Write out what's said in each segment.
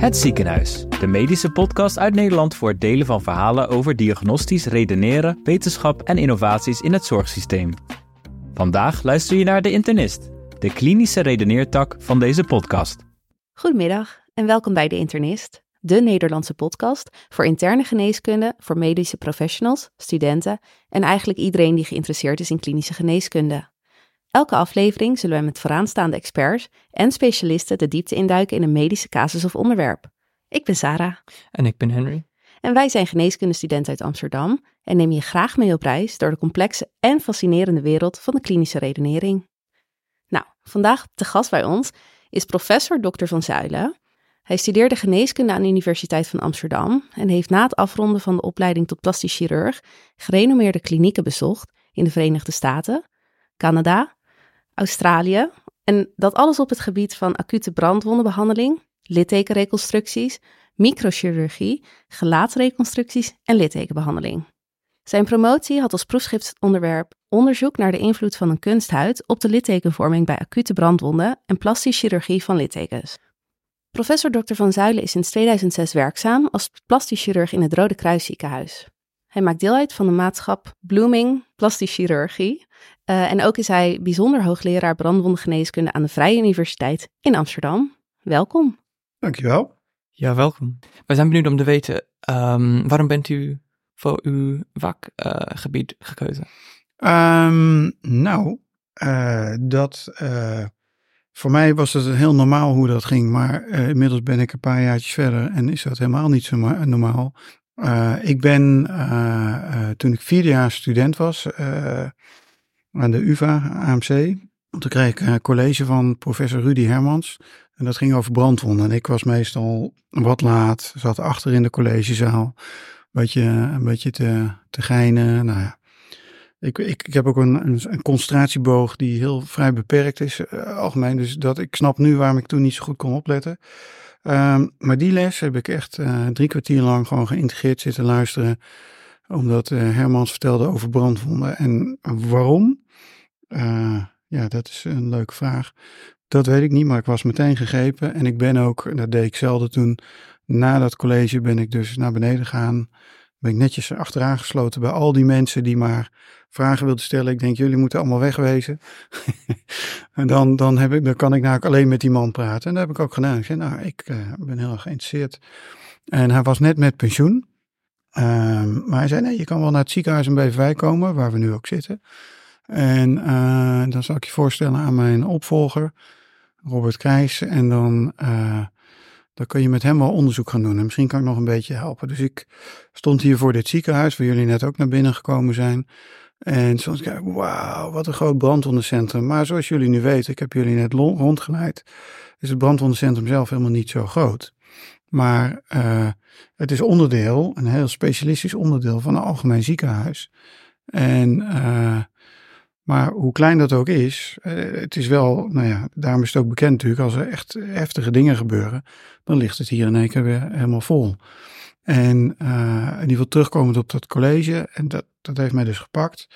Het Ziekenhuis, de medische podcast uit Nederland voor het delen van verhalen over diagnostisch redeneren, wetenschap en innovaties in het zorgsysteem. Vandaag luister je naar De Internist, de klinische redeneertak van deze podcast. Goedemiddag en welkom bij De Internist, de Nederlandse podcast voor interne geneeskunde voor medische professionals, studenten en eigenlijk iedereen die geïnteresseerd is in klinische geneeskunde. Elke aflevering zullen we met vooraanstaande experts en specialisten de diepte induiken in een medische casus of onderwerp. Ik ben Sarah. En ik ben Henry. En wij zijn geneeskundestudenten uit Amsterdam en nemen je graag mee op reis door de complexe en fascinerende wereld van de klinische redenering. Nou, vandaag te gast bij ons is professor Dr. van Zuilen. Hij studeerde geneeskunde aan de Universiteit van Amsterdam en heeft na het afronden van de opleiding tot plastisch chirurg gerenommeerde klinieken bezocht in de Verenigde Staten, Canada, Australië. En dat alles op het gebied van acute brandwondenbehandeling, littekenreconstructies, microchirurgie, gelaatsreconstructies en littekenbehandeling. Zijn promotie had als proefschriftonderwerp onderzoek naar de invloed van een kunsthuid op de littekenvorming bij acute brandwonden en plastische chirurgie van littekens. Professor Dr. Van Zuilen is sinds 2006 werkzaam als plastisch chirurg in het Rode Kruis ziekenhuis. Hij maakt deel uit van de maatschap Blooming Plastisch Chirurgie. Uh, en ook is hij bijzonder hoogleraar brandwondengeneeskunde aan de Vrije Universiteit in Amsterdam. Welkom. Dankjewel. Ja, welkom. Wij zijn benieuwd om te weten, um, waarom bent u voor uw vakgebied uh, gekozen? Um, nou, uh, dat voor mij was het heel normaal hoe dat ging, maar inmiddels ben ik een paar jaartjes verder en is dat helemaal niet zo normaal. Uh, ik ben, uh, uh, toen ik vierde jaar student was aan de UvA, AMC, toen kreeg ik een college van professor Rudy Hermans. En dat ging over brandwonden. En ik was meestal wat laat, zat achter in de collegezaal. Een beetje, te, te geinen. Nou ja. Ik, ik, heb ook een, een, concentratieboog die heel vrij beperkt is, algemeen. Dus dat, ik snap nu waarom ik toen niet zo goed kon opletten. Um, maar die les heb ik echt uh, drie kwartier lang gewoon geïntegreerd zitten luisteren. Omdat uh, Hermans vertelde over brandwonden. En waarom? Uh, ja, dat is een leuke vraag. Dat weet ik niet, maar ik was meteen gegrepen. En ik ben ook, dat deed ik zelden toen, na dat college ben ik dus naar beneden gegaan. Ben ik netjes achteraan gesloten bij al die mensen die maar vragen wilden stellen. Ik denk, jullie moeten allemaal wegwezen. en dan, dan, heb ik, dan kan ik alleen met die man praten. En dat heb ik ook gedaan. Ik zei, nou, ik uh, ben heel erg geïnteresseerd. En hij was net met pensioen. Um, maar hij zei, nee, je kan wel naar het ziekenhuis in Beverwijk komen, waar we nu ook zitten. En uh, dan zal ik je voorstellen aan mijn opvolger, Robert Krijs. En dan, uh, dan kun je met hem wel onderzoek gaan doen. En misschien kan ik nog een beetje helpen. Dus ik stond hier voor dit ziekenhuis, waar jullie net ook naar binnen gekomen zijn. En soms kijk ik, wauw, wat een groot brandwondencentrum. Maar zoals jullie nu weten, ik heb jullie net rondgeleid, is het brandwondencentrum zelf helemaal niet zo groot. Maar uh, het is onderdeel, een heel specialistisch onderdeel van een algemeen ziekenhuis. En, uh, maar hoe klein dat ook is, uh, het is wel, nou ja, daarom is het ook bekend natuurlijk, als er echt heftige dingen gebeuren, dan ligt het hier in één keer weer helemaal vol. En in ieder geval terugkomend op dat college, en dat, dat heeft mij dus gepakt.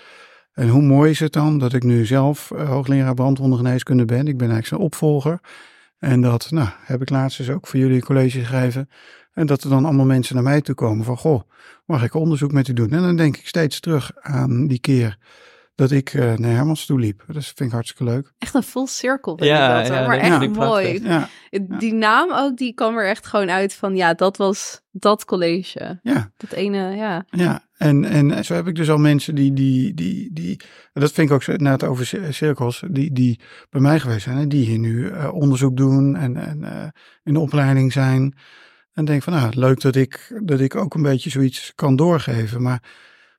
En hoe mooi is het dan dat ik nu zelf hoogleraar brandwondengeneeskunde ben. Ik ben eigenlijk zijn opvolger. En dat nou, heb ik laatst dus ook voor jullie een college gegeven. En dat er dan allemaal mensen naar mij toe komen van, goh, mag ik onderzoek met u doen? En dan denk ik steeds terug aan die keer dat ik uh, naar Hermans toe liep. Dat vind ik hartstikke leuk. Echt een full cirkel. Ja, dat, ja, maar echt ja. mooi. Ja. Die naam ook, die kwam er echt gewoon uit van, ja, dat was dat college. Ja. Dat ene, ja. Ja, en, en zo heb ik dus al mensen die, die, die, die dat vind ik ook net over cirkels, die, die bij mij geweest zijn. Die hier nu uh, onderzoek doen en, en uh, in de opleiding zijn. En denk van, nou, leuk dat ik, dat ik ook een beetje zoiets kan doorgeven. Maar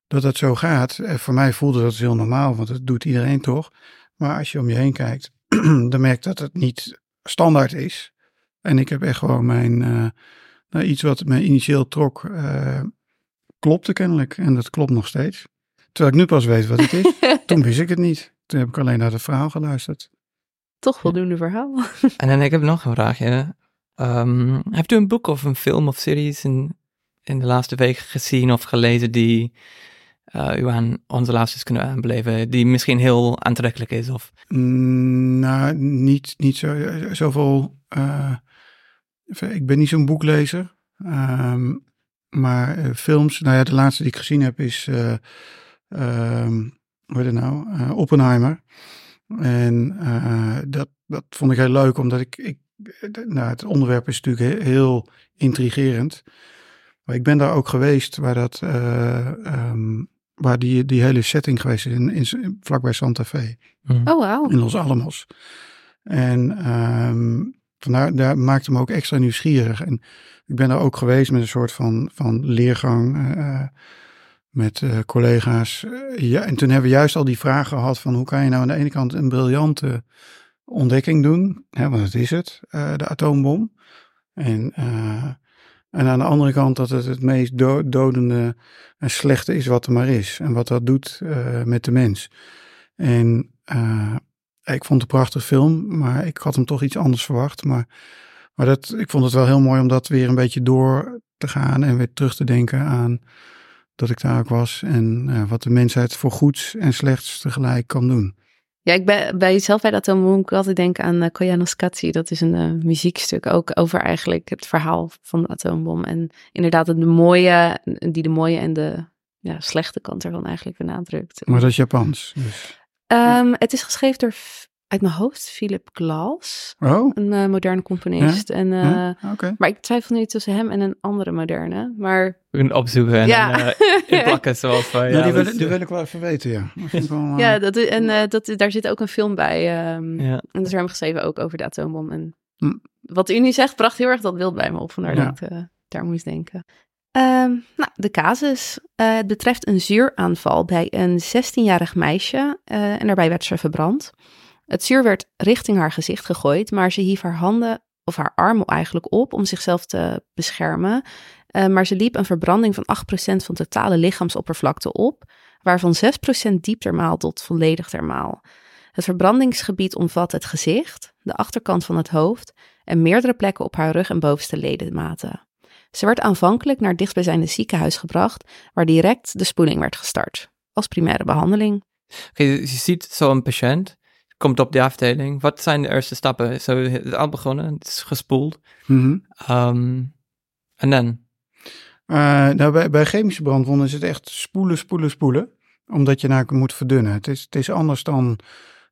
dat het zo gaat. En voor mij voelde dat heel normaal, want dat doet iedereen toch. Maar als je om je heen kijkt, dan merk dat het niet standaard is. En ik heb echt gewoon mijn, nou, iets wat me initieel trok, klopte kennelijk. En dat klopt nog steeds. Terwijl ik nu pas weet wat het is. Toen wist ik het niet. Toen heb ik alleen naar het verhaal geluisterd. Toch voldoende verhaal. en dan ik heb nog een vraagje. Um, hebt u een boek of een film of series in, in de laatste week gezien of gelezen die uh, u aan onze luisteraars kunnen aanbeleven, die misschien heel aantrekkelijk is? Of? Mm, nou, niet, niet zo, zoveel uh, ik ben niet zo'n boeklezer. Ehm, maar eh, films, nou ja, de laatste die ik gezien heb is, uh, hoe heet het nou, uh, Oppenheimer. En dat, dat vond ik heel leuk, omdat ik, ik nou, het onderwerp is natuurlijk heel intrigerend. Maar ik ben daar ook geweest waar dat, um, waar die, die hele setting geweest is, in, in, vlakbij Santa Fe. Mm. Oh, wow. In Los Alamos. En um, vandaar, daar maakte me ook extra nieuwsgierig. En ik ben daar ook geweest met een soort van, van leergang uh, met uh, collega's. ja, en toen hebben we juist al die vraag gehad van hoe kan je nou aan de ene kant een briljante ontdekking doen, hè, want het is het, de atoombom. En, en aan de andere kant dat het het meest do dodende en slechte is wat er maar is. En wat dat doet met de mens. En ik vond het een prachtig film, maar ik had hem toch iets anders verwacht. Maar, maar dat, ik vond het wel heel mooi om dat weer een beetje door te gaan en weer terug te denken aan dat ik daar ook was. En uh, wat de mensheid voor goeds en slechts tegelijk kan doen. Ja, ik ben bij jezelf bij dat moet ik altijd denken aan uh, Koyanos Katsi. Dat is een uh, muziekstuk ook over eigenlijk het verhaal van de atoombom. En inderdaad de mooie, die de mooie en de ja, slechte kant ervan eigenlijk benadrukt. Maar dat is Japans. Dus. Um, het is geschreven door, uit mijn hoofd, Philip Glass. Oh. Een uh, moderne componist. En, uh, ja? okay. Maar ik twijfel nu tussen hem en een andere moderne. Maar... We kunnen opzoeken en ja. dan, uh, inplakken zoals. Ja, ja die, wil, die, wil, ik wel even weten, ja. Dat wel, ja, dat, en dat, daar zit ook een film bij. Um, ja. En dat is hem geschreven ook over de atoombom. En hm. wat u nu zegt, bracht heel erg dat beeld bij me op. Vandaar ja. dat ik daar moest denken. Um, nou, de casus. Uh, het betreft een zuuraanval bij een 16-jarig meisje uh, en daarbij werd ze verbrand. Het zuur werd richting haar gezicht gegooid, maar ze hief haar handen of haar armen eigenlijk op om zichzelf te beschermen. Uh, maar ze liep een verbranding van 8% van totale lichaamsoppervlakte op, waarvan 6% diep termaal tot volledig termaal. Het verbrandingsgebied omvat het gezicht, de achterkant van het hoofd en meerdere plekken op haar rug en bovenste ledematen. Ze werd aanvankelijk naar dichtstbijzijnde ziekenhuis gebracht, waar direct de spoeling werd gestart, als primaire behandeling. Oké, okay, je ziet zo'n patiënt, komt op de afdeling. Wat zijn de eerste stappen? Zo, het is al begonnen, het is gespoeld. Mm -hmm. um, en dan? Uh, nou, bij, bij chemische brandwonden is het echt spoelen, spoelen, spoelen. Omdat je nou moet verdunnen. Het is, het is anders dan,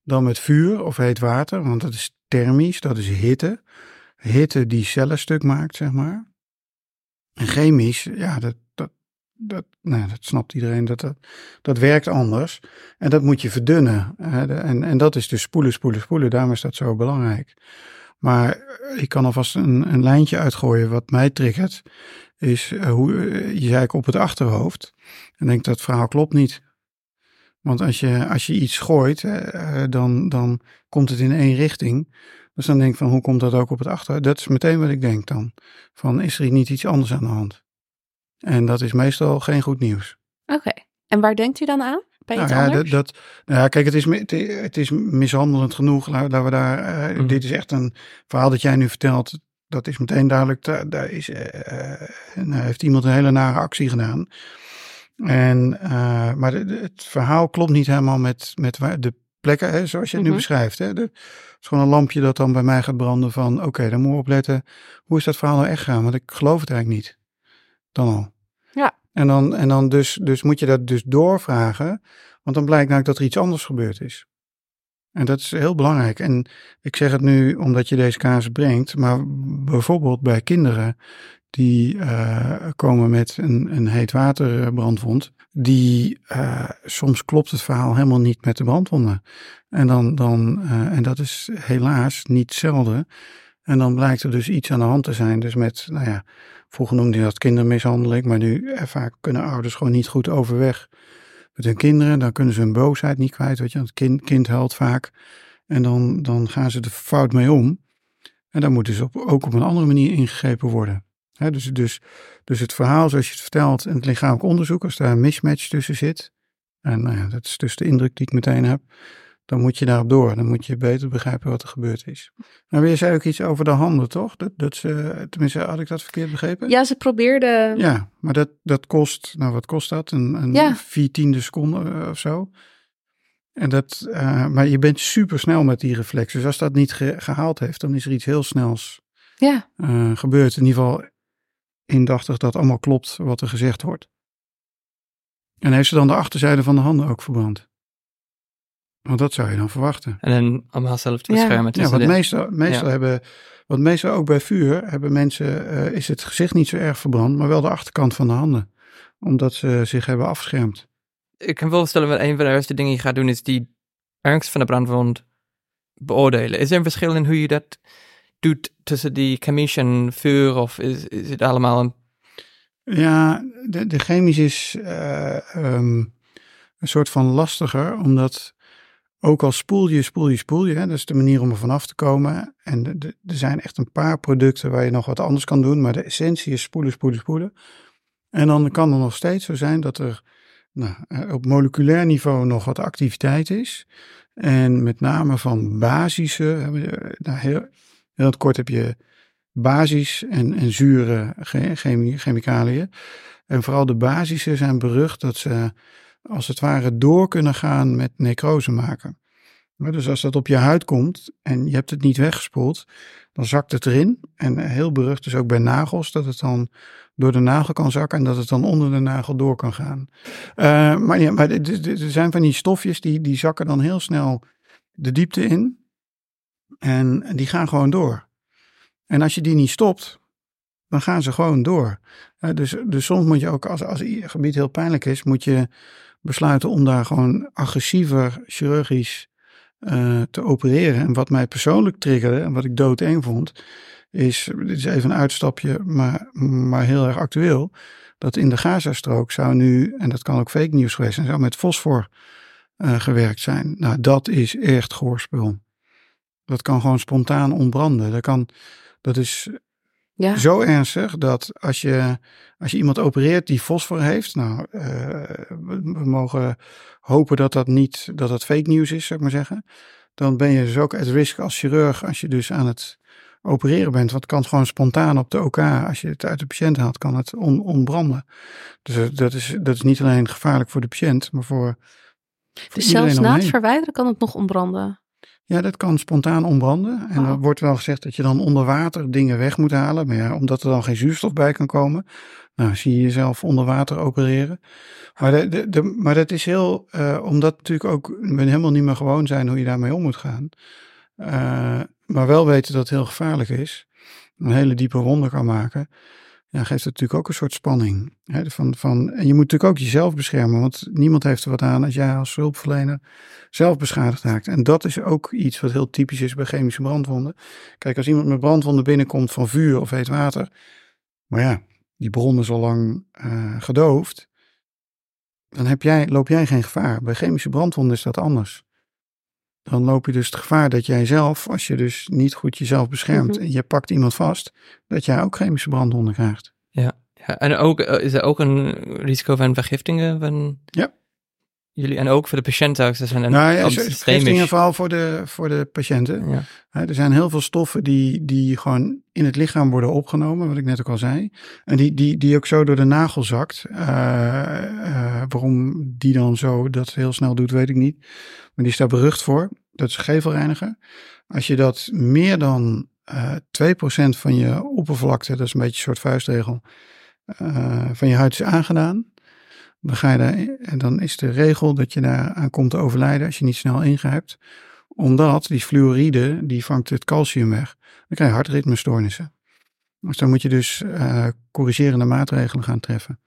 dan met vuur of heet water, want dat is thermisch, dat is hitte. Hitte die cellen stuk maakt, zeg maar. En chemisch, ja, dat, dat, dat, nou, dat snapt iedereen, dat, dat, dat werkt anders. En dat moet je verdunnen. En, en dat is dus spoelen, spoelen, spoelen. Daarom is dat zo belangrijk. Maar ik kan alvast een, een lijntje uitgooien. Wat mij triggert, is uh, hoe je zei op het achterhoofd. En denk dat verhaal klopt niet. Want als je, als je iets gooit, dan, dan komt het in één richting. Dus dan denk ik van, hoe komt dat ook op het achter? Dat is meteen wat ik denk dan. Van, is er niet iets anders aan de hand? En dat is meestal geen goed nieuws. Oké, en waar denkt u dan aan? Bij nou, iets ja, anders? Dat, dat, nou ja, kijk, het is, het is mishandelend genoeg. Dat we daar, uh, mm. Dit is echt een verhaal dat jij nu vertelt. Dat is meteen duidelijk. Daar, daar is, uh, nou, heeft iemand een hele nare actie gedaan. En, uh, maar de, de, het verhaal klopt niet helemaal met, met de plekken, hè, zoals je het nu beschrijft. Hè. het is gewoon een lampje dat dan bij mij gaat branden van, oké, okay, dan moet we opletten. Hoe is dat verhaal nou echt gaan? Want ik geloof het eigenlijk niet. Dan al. Ja. En dan, en dan dus, dus moet je dat dus doorvragen, want dan blijkt namelijk dat er iets anders gebeurd is. En dat is heel belangrijk. En ik zeg het nu omdat je deze kaas brengt, maar bijvoorbeeld bij kinderen die uh, komen met een, een heetwaterbrandwond, die uh, soms klopt het verhaal helemaal niet met de brandwonden. En, dan, dan, uh, en dat is helaas niet zelden. En dan blijkt er dus iets aan de hand te zijn. Dus met, nou ja, vroeger noemde je dat kindermishandeling, maar nu vaak kunnen ouders gewoon niet goed overweg met hun kinderen. Dan kunnen ze hun boosheid niet kwijt, weet je, het kind, kind huilt vaak. En dan, dan gaan ze er fout mee om. En dan moet dus op, ook op een andere manier ingegrepen worden. He, dus, dus, dus het verhaal zoals je het vertelt en het lichamelijk onderzoek, als daar een mismatch tussen zit, en nou ja, dat is dus de indruk die ik meteen heb, dan moet je daarop door. Dan moet je beter begrijpen wat er gebeurd is. Nou, je zei ook iets over de handen, toch? Dat, dat ze, tenminste, had ik dat verkeerd begrepen? Ja, ze probeerde. Ja, maar dat, dat kost, nou wat kost dat? Een, een ja. vier tiende seconde of zo. En dat, uh, maar je bent super snel met die reflex. Dus als dat niet ge, gehaald heeft, dan is er iets heel snels Ja. eh, gebeurt. In ieder geval indachtig dat allemaal klopt wat er gezegd wordt. En heeft ze dan de achterzijde van de handen ook verbrand? Want dat zou je dan verwachten. En dan om haarzelf te Ja. beschermen. Ja, want de- meestal, meestal Ja. hebben, meestal ook bij vuur hebben mensen, eh, is het gezicht niet zo erg verbrand, maar wel de achterkant van de handen. Omdat ze zich hebben afgeschermd. Ik kan me voorstellen dat een van de eerste dingen je gaat doen is die ernst van de brandwond beoordelen. Is er een verschil in hoe je dat doet tussen die chemisch en vuur? Of is, is het allemaal een... Ja, de, de chemisch is eh, ehm, een soort van lastiger, omdat ook al spoel je, spoel je, spoel je, hè, dat is de manier om er vanaf te komen. En er zijn echt een paar producten waar je nog wat anders kan doen, maar de essentie is spoelen, spoelen, spoelen. En dan kan het nog steeds zo zijn dat er nou, eh, op moleculair niveau nog wat activiteit is. En met name van basische, eh, nou, heel, heel kort heb je basis en, en zure che- chemie, chemicaliën. En vooral de basische zijn berucht dat ze als het ware door kunnen gaan met necrose maken. Dus als dat op je huid komt en je hebt het niet weggespoeld, dan zakt het erin. En heel berucht is ook bij nagels dat het dan door de nagel kan zakken en dat het dan onder de nagel door kan gaan. Eh, maar ja, maar er zijn van die stofjes die, die zakken dan heel snel de diepte in. En die gaan gewoon door. En als je die niet stopt, dan gaan ze gewoon door. Dus, dus soms moet je ook, als, als gebied heel pijnlijk is, moet je besluiten om daar gewoon agressiever chirurgisch eh, te opereren. En wat mij persoonlijk triggerde en wat ik doodeng vond, is, dit is even een uitstapje, maar, maar heel erg actueel, dat in de Gazastrook zou nu, en dat kan ook fake news geweest zijn, zou met fosfor eh, gewerkt zijn. Nou, dat is echt goorspul. Dat kan gewoon spontaan ontbranden. Dat, kan, dat is Ja. zo ernstig dat als je, als je iemand opereert die fosfor heeft, nou, eh, we, we mogen hopen dat dat niet, dat dat fake nieuws is, zou ik maar zeggen. Dan ben je dus ook at risk als chirurg als je dus aan het opereren bent. Want het kan gewoon spontaan op de OK, als je het uit de patiënt haalt, kan het on, ontbranden. Dus dat is, dat is niet alleen gevaarlijk voor de patiënt, maar voor, voor Dus zelfs na het verwijderen kan het nog ontbranden. Ja, dat kan spontaan ontbranden. En Wauw. er wordt wel gezegd dat je dan onder water dingen weg moet halen. Maar ja, omdat er dan geen zuurstof bij kan komen. Nou, zie je jezelf onder water opereren. Maar, de, de, de- maar dat is heel, eh, omdat natuurlijk ook we helemaal niet meer gewoon zijn hoe je daarmee om moet gaan. Eh, maar wel weten dat het heel gevaarlijk is. Een hele diepe wonde kan maken. Ja, geeft het natuurlijk ook een soort spanning. Hè, van, van, en je moet natuurlijk ook jezelf beschermen. Want niemand heeft er wat aan als jij als hulpverlener zelf beschadigd raakt. En dat is ook iets wat heel typisch is bij chemische brandwonden. Kijk, als iemand met brandwonden binnenkomt van vuur of heet water. Maar ja, die bron is al lang eh, gedoofd. Dan heb jij, loop jij geen gevaar. Bij chemische brandwonden is dat anders. Dan loop je dus het gevaar dat jij zelf, als je dus niet goed jezelf beschermt Mhm. en je pakt iemand vast, dat jij ook chemische brandwonden krijgt. Ja, en ook, eh, is er ook een risico van vergiftingen? Van Ja. Jullie, en ook voor de patiënt zou ik zeggen. En nou ja, het voor de, voor de patiënten. Ja. Er zijn heel veel stoffen die, die gewoon in het lichaam worden opgenomen, wat ik net ook al zei. En die, die, die ook zo door de nagel zakt. Eh, eh, waarom die dan zo dat heel snel doet, weet ik niet. Maar die is daar berucht voor. Dat is gevelreiniger. Als je dat meer dan eh 2% van je oppervlakte, dat is een beetje een soort vuistregel, van je huid is aangedaan. Dan ga je daar, en dan is de regel dat je daar aan komt te overlijden als je niet snel ingrijpt omdat die fluoride, die vangt het calcium weg. Dan krijg je hartritmestoornissen. Dus dan moet je dus eh, corrigerende maatregelen gaan treffen.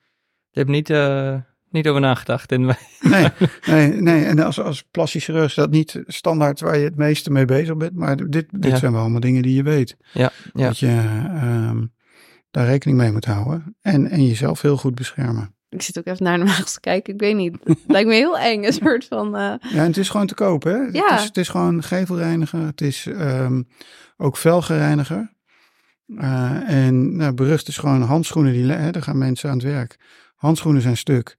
Je hebt niet, eh, niet over nagedacht. En Nee, nee, nee. En als, als plastisch chirurg is dat niet standaard waar je het meeste mee bezig bent. Maar dit, dit Ja. zijn wel allemaal dingen die je weet. ja, ja. Dat je ehm, daar rekening mee moet houden. En, en jezelf heel goed beschermen. Ik zit ook even naar de nagels te kijken. Ik weet niet. Het lijkt me heel eng. Een soort van... eh, Ja, en het is gewoon te kopen. Hè? Ja. Het, is, het is gewoon gevelreiniger. Het is ehm, ook velgereiniger. Eh, en nou, berucht is gewoon handschoenen. Die, hè, daar gaan mensen aan het werk. Handschoenen zijn stuk.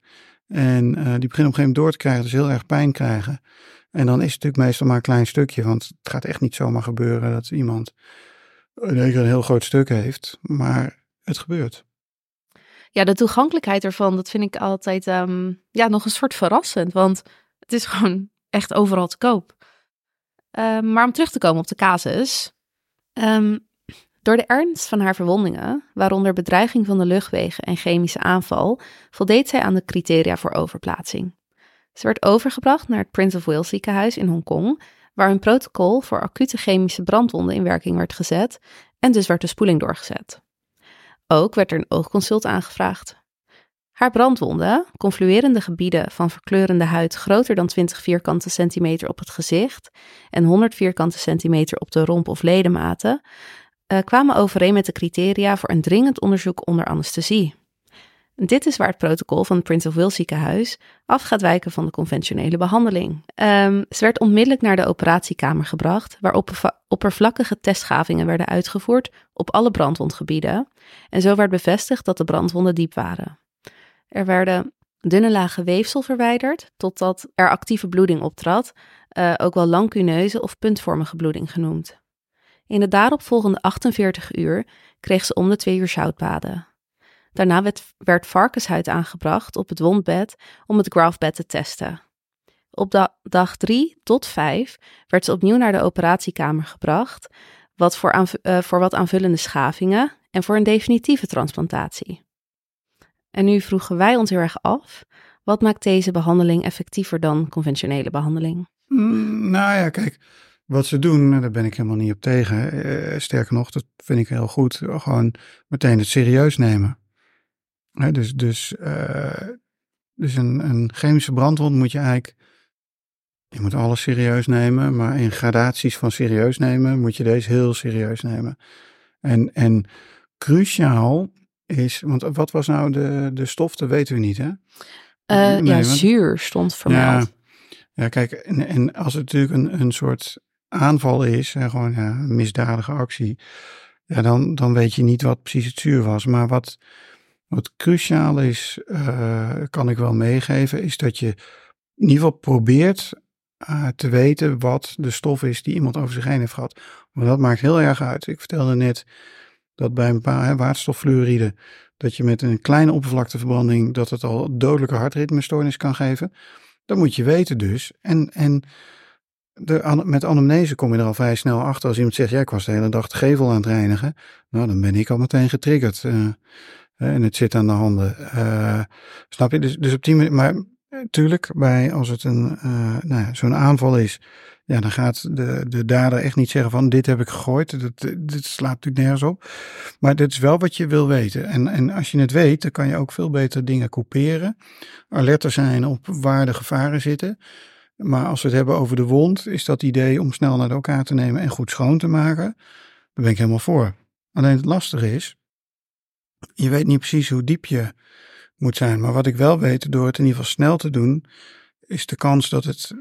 En eh, die beginnen op een gegeven moment door te krijgen. Dus heel erg pijn krijgen. En dan is het natuurlijk meestal maar een klein stukje. Want het gaat echt niet zomaar gebeuren dat iemand in één keer een heel groot stuk heeft. Maar het gebeurt. Ja, de toegankelijkheid ervan, dat vind ik altijd ehm, ja, nog een soort verrassend. Want het is gewoon echt overal te koop. Ehm, maar om terug te komen op de casus. ehm, Door de ernst van haar verwondingen, waaronder bedreiging van de luchtwegen en chemische aanval, voldeed zij aan de criteria voor overplaatsing. Ze werd overgebracht naar het Prince of Wales ziekenhuis in Hongkong, waar een protocol voor acute chemische brandwonden in werking werd gezet en dus werd de spoeling doorgezet. Ook werd er een oogconsult aangevraagd. Haar brandwonden, confluerende gebieden van verkleurende huid groter dan 20 vierkante centimeter op het gezicht en 100 vierkante centimeter op de romp of ledematen, uh, kwamen overeen met de criteria voor een dringend onderzoek onder anesthesie. Dit is waar het protocol van het Prince of Wales ziekenhuis af gaat wijken van de conventionele behandeling. Um, ze werd onmiddellijk naar de operatiekamer gebracht, waar oppervlakkige testgavingen werden uitgevoerd op alle brandwondgebieden. En zo werd bevestigd dat de brandwonden diep waren. Er werden dunne lagen weefsel verwijderd totdat er actieve bloeding optrad, uh, ook wel lancuneuze of puntvormige bloeding genoemd. In de daaropvolgende 48 uur kreeg ze om de twee uur zoutbaden. Daarna werd, varkenshuid aangebracht op het wondbed om het grafbed te testen. Op dag 3 tot 5 werd ze opnieuw naar de operatiekamer gebracht, wat voor, uh, voor wat aanvullende schavingen en voor een definitieve transplantatie. En nu vroegen wij ons heel erg af, wat maakt deze behandeling effectiever dan conventionele behandeling? Mm, nou ja, kijk, wat ze doen, daar ben ik helemaal niet op tegen. Uh, sterker nog, dat vind ik heel goed. Gewoon meteen het serieus nemen. Dus dus, uh, dus een, een chemische brandwond moet je eigenlijk. Je moet alles serieus nemen, maar in gradaties van serieus nemen moet je deze heel serieus nemen. En, en cruciaal is, want wat was nou de, de stof, dat weten we niet, hè? Uh, ja, zuur stond vermeld. Ja, ja kijk, en, en als het natuurlijk een, een soort aanval is, gewoon ja, een misdadige actie, ja, dan, dan weet je niet wat precies het zuur was. Maar wat, wat cruciaal is, uh, kan ik wel meegeven, is dat je in ieder geval probeert uh, te weten wat de stof is die iemand over zich heen heeft gehad. Want dat maakt heel erg uit. Ik vertelde net dat bij een paar waterstoffluoride, dat je met een kleine oppervlakteverbranding, dat het al dodelijke hartritmestoornis kan geven. Dat moet je weten dus. En, en de, met anamnese kom je er al vrij snel achter. Als iemand zegt, ja, ik was de hele dag gevel aan het reinigen. Nou, dan ben ik al meteen getriggerd. Uh, en het zit aan de handen. Uh, snap je? Dus, dus op die manier, maar natuurlijk, bij, als het een, uh, nou ja, zo'n aanval is, ja, dan gaat de, de dader echt niet zeggen van dit heb ik gegooid. Dat, dit slaat natuurlijk nergens op. Maar dit is wel wat je wil weten. En, en als je het weet, dan kan je ook veel beter dingen couperen. Alerter zijn op waar de gevaren zitten. Maar als we het hebben over de wond, is dat idee om snel naar elkaar te nemen en goed schoon te maken. Daar ben ik helemaal voor. Alleen het lastige is, je weet niet precies hoe diep je moet zijn. Maar wat ik wel weet, door het in ieder geval snel te doen, is de kans dat, het,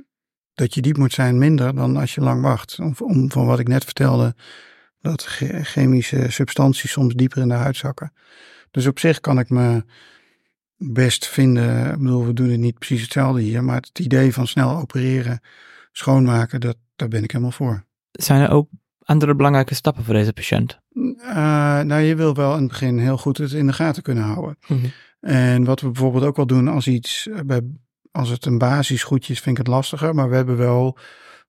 dat je diep moet zijn minder dan als je lang wacht. Om, van wat ik net vertelde, dat chemische substanties soms dieper in de huid zakken. Dus op zich kan ik me best vinden. Ik bedoel, we doen het niet precies hetzelfde hier, maar het idee van snel opereren, schoonmaken, dat, daar ben ik helemaal voor. Zijn er ook andere belangrijke stappen voor deze patiënt? Uh, nou, je wil wel in het begin heel goed het in de gaten kunnen houden. En wat we bijvoorbeeld ook wel doen als iets, eh, bij, als het een basisgoedje is, vind ik het lastiger. Maar we hebben wel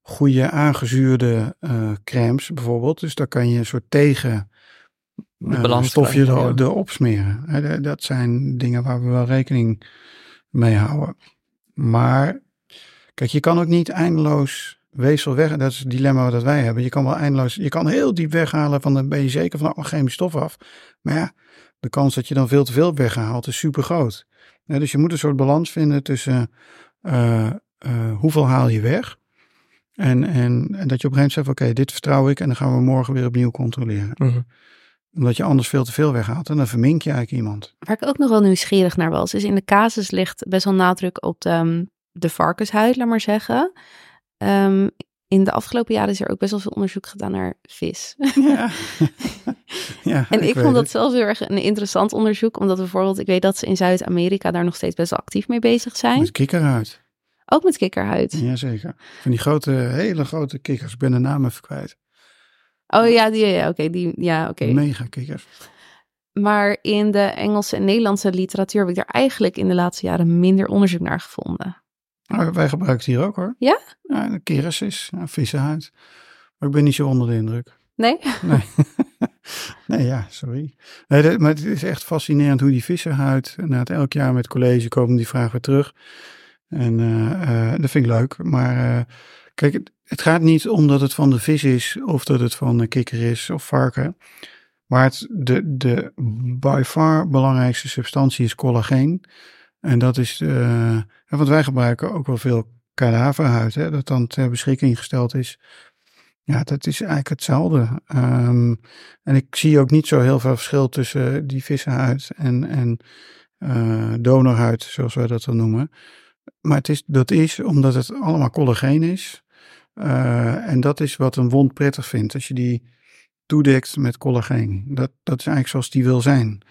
goede aangezuurde uh, crèmes bijvoorbeeld. Dus daar kan je een soort tegen uh, stofje er, erop smeren. Dat zijn dingen waar we wel rekening mee houden. Maar kijk, je kan ook niet eindeloos weefsel weg. Dat is het dilemma dat wij hebben. Je kan wel eindeloos, je kan heel diep weghalen van dan ben je zeker van de chemische stof af. Maar ja, de kans dat je dan veel te veel weghaalt is super groot. dus je moet een soort balans vinden tussen uh, uh, hoeveel haal je weg. En, en, en dat je op een gegeven moment zegt, oké, dit vertrouw ik en dan gaan we morgen weer opnieuw controleren. Mhm. Omdat je anders veel te veel weghaalt en dan vermink je eigenlijk iemand. Waar ik ook nog wel nieuwsgierig naar was, is in de casus ligt best wel nadruk op de, de varkenshuid, laat maar zeggen. Um, in de afgelopen jaren is er ook best wel veel onderzoek gedaan naar vis. Ja. ja en ik, vond dat zelfs heel erg een interessant onderzoek, omdat bijvoorbeeld, ik weet dat ze in Zuid-Amerika daar nog steeds best wel actief mee bezig zijn. Met kikkerhuid. Ook met kikkerhuid. Jazeker. Van die grote, hele grote kikkers. Ik ben de naam even kwijt. Oh ja, die, ja oké. die, ja, oké. Mega kikkers. Maar in de Engelse en Nederlandse literatuur heb ik daar eigenlijk in de laatste jaren minder onderzoek naar gevonden. Nou, wij gebruiken het hier ook hoor. Ja? Ja, de is, ja, vissenhuid. Maar ik ben niet zo onder de indruk. Nee? Nee. Nee, ja, sorry. Nee, dat- maar het is echt fascinerend hoe die vissenhuid, na het elk jaar met college komen die vraag weer terug. En eh, eh, dat vind ik leuk. Maar eh, kijk, het, het gaat niet om dat het van de vis is of dat het van een kikker is of varken. Maar het, de, de by far belangrijkste substantie is collageen. En dat is, eh, want wij gebruiken ook wel veel kadaverhuid, hè, dat dan ter beschikking gesteld is. Ja, dat is eigenlijk hetzelfde. Ehm, en ik zie ook niet zo heel veel verschil tussen die vissenhuid en, en eh, donorhuid, zoals wij dat dan noemen. Maar het is, dat is omdat het allemaal collageen is. Eh, en dat is wat een wond prettig vindt. Als je die toedekt met collageen. Dat, dat is eigenlijk zoals die wil zijn.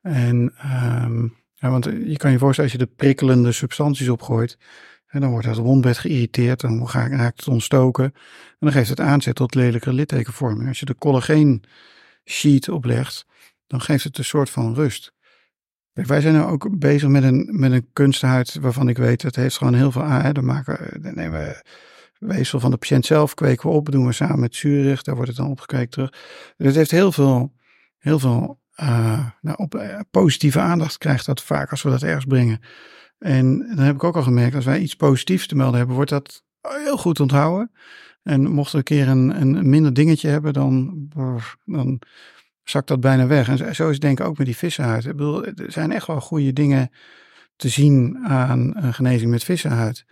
En, ehm, ja, want je kan je voorstellen, als je de prikkelende substanties opgooit, en dan wordt dat wondbed geïrriteerd, dan raakt het ontstoken. En dan geeft het aanzet tot lelijke littekenvorming. Als je de collageen sheet oplegt, dan geeft het een soort van rust. Wij zijn nu ook bezig met een, met een kunsthuid waarvan ik weet, het heeft gewoon heel veel aan. Dan maken dan nemen we weefsel van de patiënt zelf, kweken we op, doen we samen met Zurich, daar wordt het dan opgekweekt terug. Dus het heeft heel veel, heel veel eh, nou, op, eh, positieve aandacht krijgt dat vaak als we dat ergens brengen. En dan heb ik ook al gemerkt, als wij iets positiefs te melden hebben, wordt dat heel goed onthouden. En mocht er een keer een, een minder dingetje hebben, dan, dan zakt dat bijna weg. En zo- zo is het denk ik ook met die vissenhuid. Ik bedoel, er zijn echt wel goede dingen te zien aan een genezing met vissenhuid.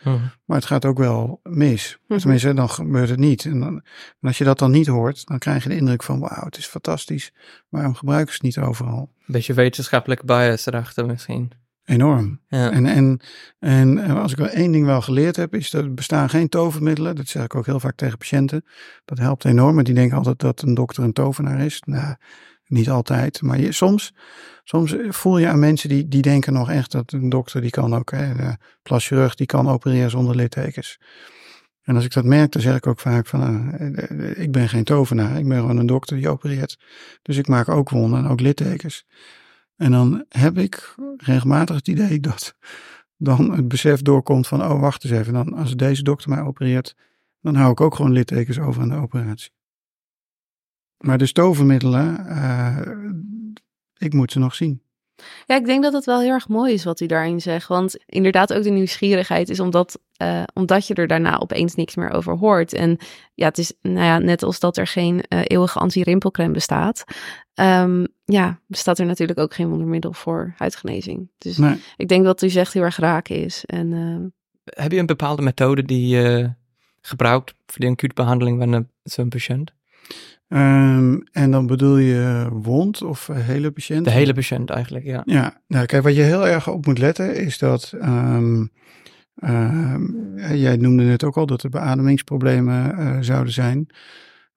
Maar het gaat ook wel mis. Mhm. Tenminste, dan gebeurt het niet. En, dan, en als je dat dan niet hoort, dan krijg je de indruk van, wauw, het is fantastisch. Waarom gebruiken ze het niet overal? Beetje wetenschappelijke bias erachter misschien. Enorm. Ja. En, en, en eh, als ik wel één ding wel geleerd heb, is dat er bestaan geen tovermiddelen. Dat zeg ik ook heel vaak tegen patiënten. Dat helpt enorm. Want die denken altijd dat een dokter een tovenaar is. Nou, niet altijd. Maar soms, soms voel je aan mensen die, die denken nog echt dat een dokter die kan ook, hè, de die kan opereren zonder littekens. En als ik dat merk, dan zeg ik ook vaak van, nou, eh, ik ben geen tovenaar. Ik ben gewoon een dokter die opereert. Dus ik maak ook wonden en ook littekens. En dan heb ik regelmatig het idee dat dan het besef doorkomt van, oh wacht eens even, dan, als deze dokter mij opereert, dan hou ik ook gewoon littekens over aan de operatie. Maar de stovenmiddelen, eh, ik moet ze nog zien. Ja, ik denk dat het wel heel erg mooi is wat u daarin zegt. Want inderdaad, ook de nieuwsgierigheid is omdat, eh, omdat je er daarna opeens niks meer over hoort. En ja, het is nou ja, net als dat er geen eh, eeuwige anti-rimpelcreme bestaat. ehm, ja, bestaat er natuurlijk ook geen wondermiddel voor huidgenezing. Dus Nee. ik denk dat u zegt heel erg raak is. En Heb je een bepaalde methode die je gebruikt voor de acute behandeling van een- zo'n patiënt? Ehm, en dan bedoel je wond of eh, hele patiënt? De hele patiënt eigenlijk, ja. Ja, nou kijk, wat je heel erg op moet letten is dat, ehm, ehm, jij noemde net ook al dat er beademingsproblemen eh, zouden zijn.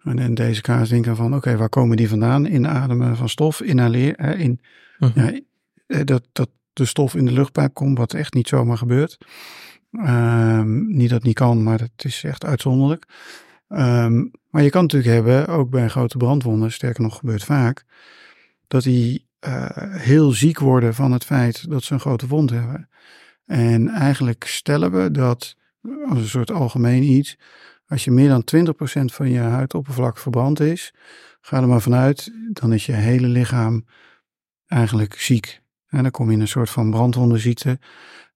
En in deze kaas denken van, oké, waar komen die vandaan? Inademen van stof, inhaleer, eh, in, Mhm. ja, eh, dat, dat de stof in de luchtpijp komt, wat echt niet zomaar gebeurt. Niet dat het niet kan, maar het is echt uitzonderlijk. Ehm, maar je kan natuurlijk hebben, ook bij grote brandwonden, sterker nog gebeurt vaak, dat die eh, heel ziek worden van het feit dat ze een grote wond hebben. En eigenlijk stellen we dat, als een soort algemeen iets, als je meer dan 20% van je huidoppervlak verbrand is, ga er maar vanuit, dan is je hele lichaam eigenlijk ziek. En dan kom je in een soort van brandwondenziekte.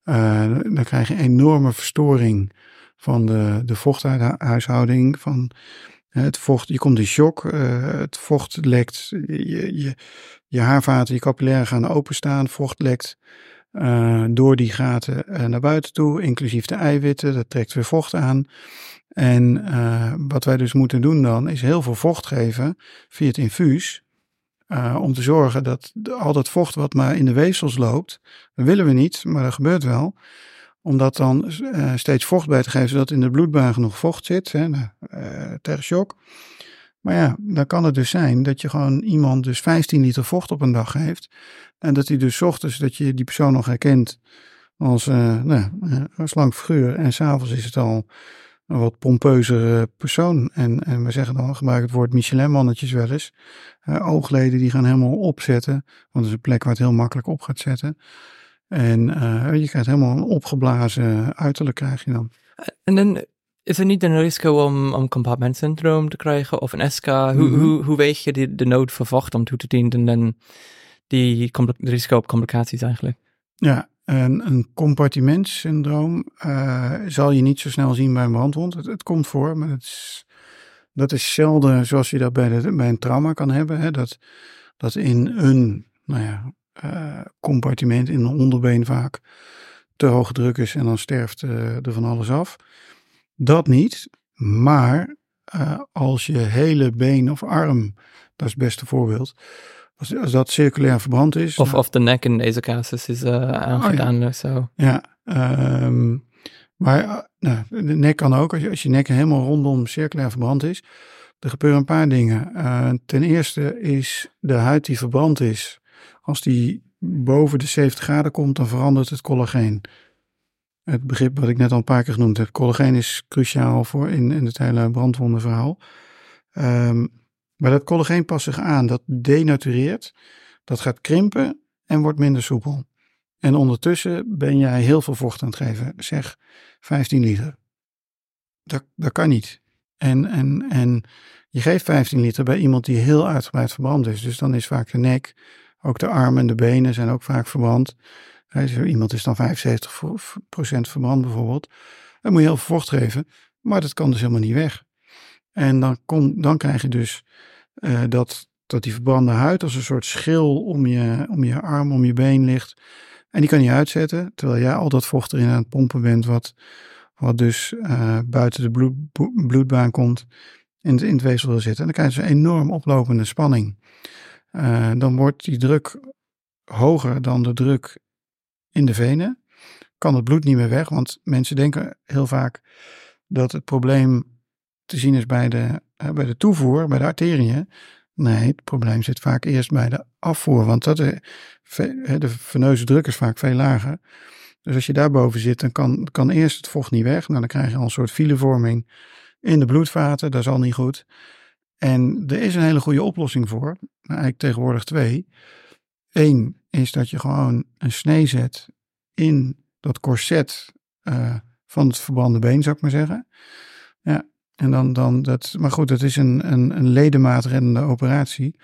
Eh, dan krijg je enorme verstoring van de, de vochthuishouding. Van het vocht, je komt in shock, eh, het vocht lekt, je, je, haarvaten, je capillaren gaan openstaan, vocht lekt eh, door die gaten eh, naar buiten toe, inclusief de eiwitten, dat trekt weer vocht aan. En wat wij dus moeten doen dan, is heel veel vocht geven via het infuus. om te zorgen dat al dat vocht wat maar in de weefsels loopt, dat willen we niet, maar dat gebeurt wel. Om dat dan eh, steeds vocht bij te geven, zodat in de bloedbaan genoeg vocht zit hè, nou, eh, tegen shock. Maar ja, dan kan het dus zijn dat je gewoon iemand dus 15 liter vocht op een dag geeft. En dat hij dus ochtends, dat je die persoon nog herkent als eh, nou, een slank figuur. En s'avonds is het al een wat pompeuzere persoon. En, en we zeggen dan, gebruik het woord Michelin-mannetjes wel eens. Oogleden die gaan helemaal opzetten. Want dat is een plek waar het heel makkelijk op gaat zetten. En eh, je krijgt helemaal een opgeblazen uiterlijk krijg je dan. En dan is er niet een risico om, om compartmentsyndroom te krijgen of een SK? Hoe, Mhm. hoe, hoe weeg je die, de nood voor vocht om toe te dienen en dan die risico op complicaties eigenlijk? Ja, een, een compartimentsyndroom eh, zal je niet zo snel zien bij een brandwond. Het, het komt voor, maar het is, dat is zelden zoals je dat bij, de, bij een trauma kan hebben. Hè? Dat, dat in een nou ja, eh, compartiment, in een onderbeen vaak, te hoge druk is en dan sterft eh, er van alles af. Dat niet, maar eh, als je hele been of arm, dat is het beste voorbeeld, als, als dat circulair verbrand is. Of, nou, of de nek in deze casus is aangedaan of zo. ja, ehm, maar nou, de nek kan ook. Als je, als je nek helemaal rondom circulair verbrand is. Er gebeuren een paar dingen. Ten eerste is de huid die verbrand is. Als die boven de 70 graden komt, dan verandert het collageen. Het begrip wat ik net al een paar keer genoemd heb. Collageen is cruciaal voor in, in het hele brandwondenverhaal. Um, maar dat collageen past zich aan. Dat denatureert. Dat gaat krimpen en wordt minder soepel. En ondertussen ben jij heel veel vocht aan het geven. Zeg 15 liter. Dat, dat kan niet. En, en, en je geeft 15 liter bij iemand die heel uitgebreid verbrand is. Dus dan is vaak de nek, ook de armen en de benen zijn ook vaak verbrand. Iemand is dan 75% verbrand bijvoorbeeld. Dan moet je heel veel vocht geven. Maar dat kan dus helemaal niet weg. En dan, kom, dan krijg je dus uh, dat, dat die verbrande huid als een soort schil om je, om je arm, om je been ligt. En die kan je uitzetten, terwijl jij al dat vocht erin aan het pompen bent, wat, wat dus uh, buiten de bloed, bloedbaan komt, in, in het weefsel wil zitten. En dan krijg je dus een enorm oplopende spanning. Uh, dan wordt die druk hoger dan de druk in de venen. Kan het bloed niet meer weg, want mensen denken heel vaak dat het probleem te zien is bij de, uh, bij de toevoer, bij de arteriën. Nee, het probleem zit vaak eerst bij de afvoer, want dat, de, de veneuze druk is vaak veel lager. Dus als je daarboven zit, dan kan, kan eerst het vocht niet weg. Nou, dan krijg je al een soort filevorming in de bloedvaten. Dat is al niet goed. En er is een hele goede oplossing voor. Eigenlijk tegenwoordig twee. Eén is dat je gewoon een snee zet in dat corset uh, van het verbrande been, zou ik maar zeggen. Ja, en dan, dan dat, maar goed, dat is een, een, een operatie.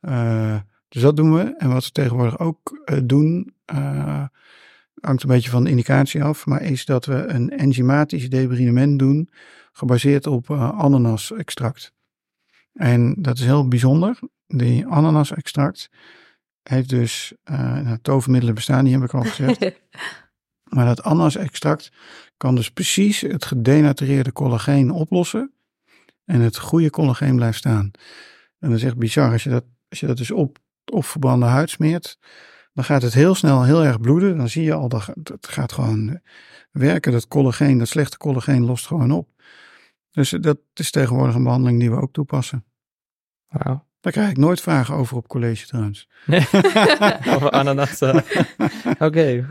Uh, dus dat doen we. En wat we tegenwoordig ook uh, doen, hangt een beetje van de indicatie af, maar is dat we een enzymatisch debridement doen, gebaseerd op ananas-extract. En dat is heel bijzonder. Die ananas-extract heeft dus, nou, tovermiddelen bestaan, die heb ik al gezegd. maar dat ananas-extract kan dus precies het gedenatureerde collageen oplossen. En het goede collageen blijft staan. En dat is echt bizar. Als je dat, als je dat dus op, op verbrande huid smeert, dan gaat het heel snel heel erg bloeden. Dan zie je al dat het gaat gewoon werken. Dat collageen, dat slechte collageen lost gewoon op. Dus dat is tegenwoordig een behandeling die we ook toepassen. Wauw. Daar krijg ik nooit vragen over op college trouwens. Nee, over ananas. Uh. Oké. Okay.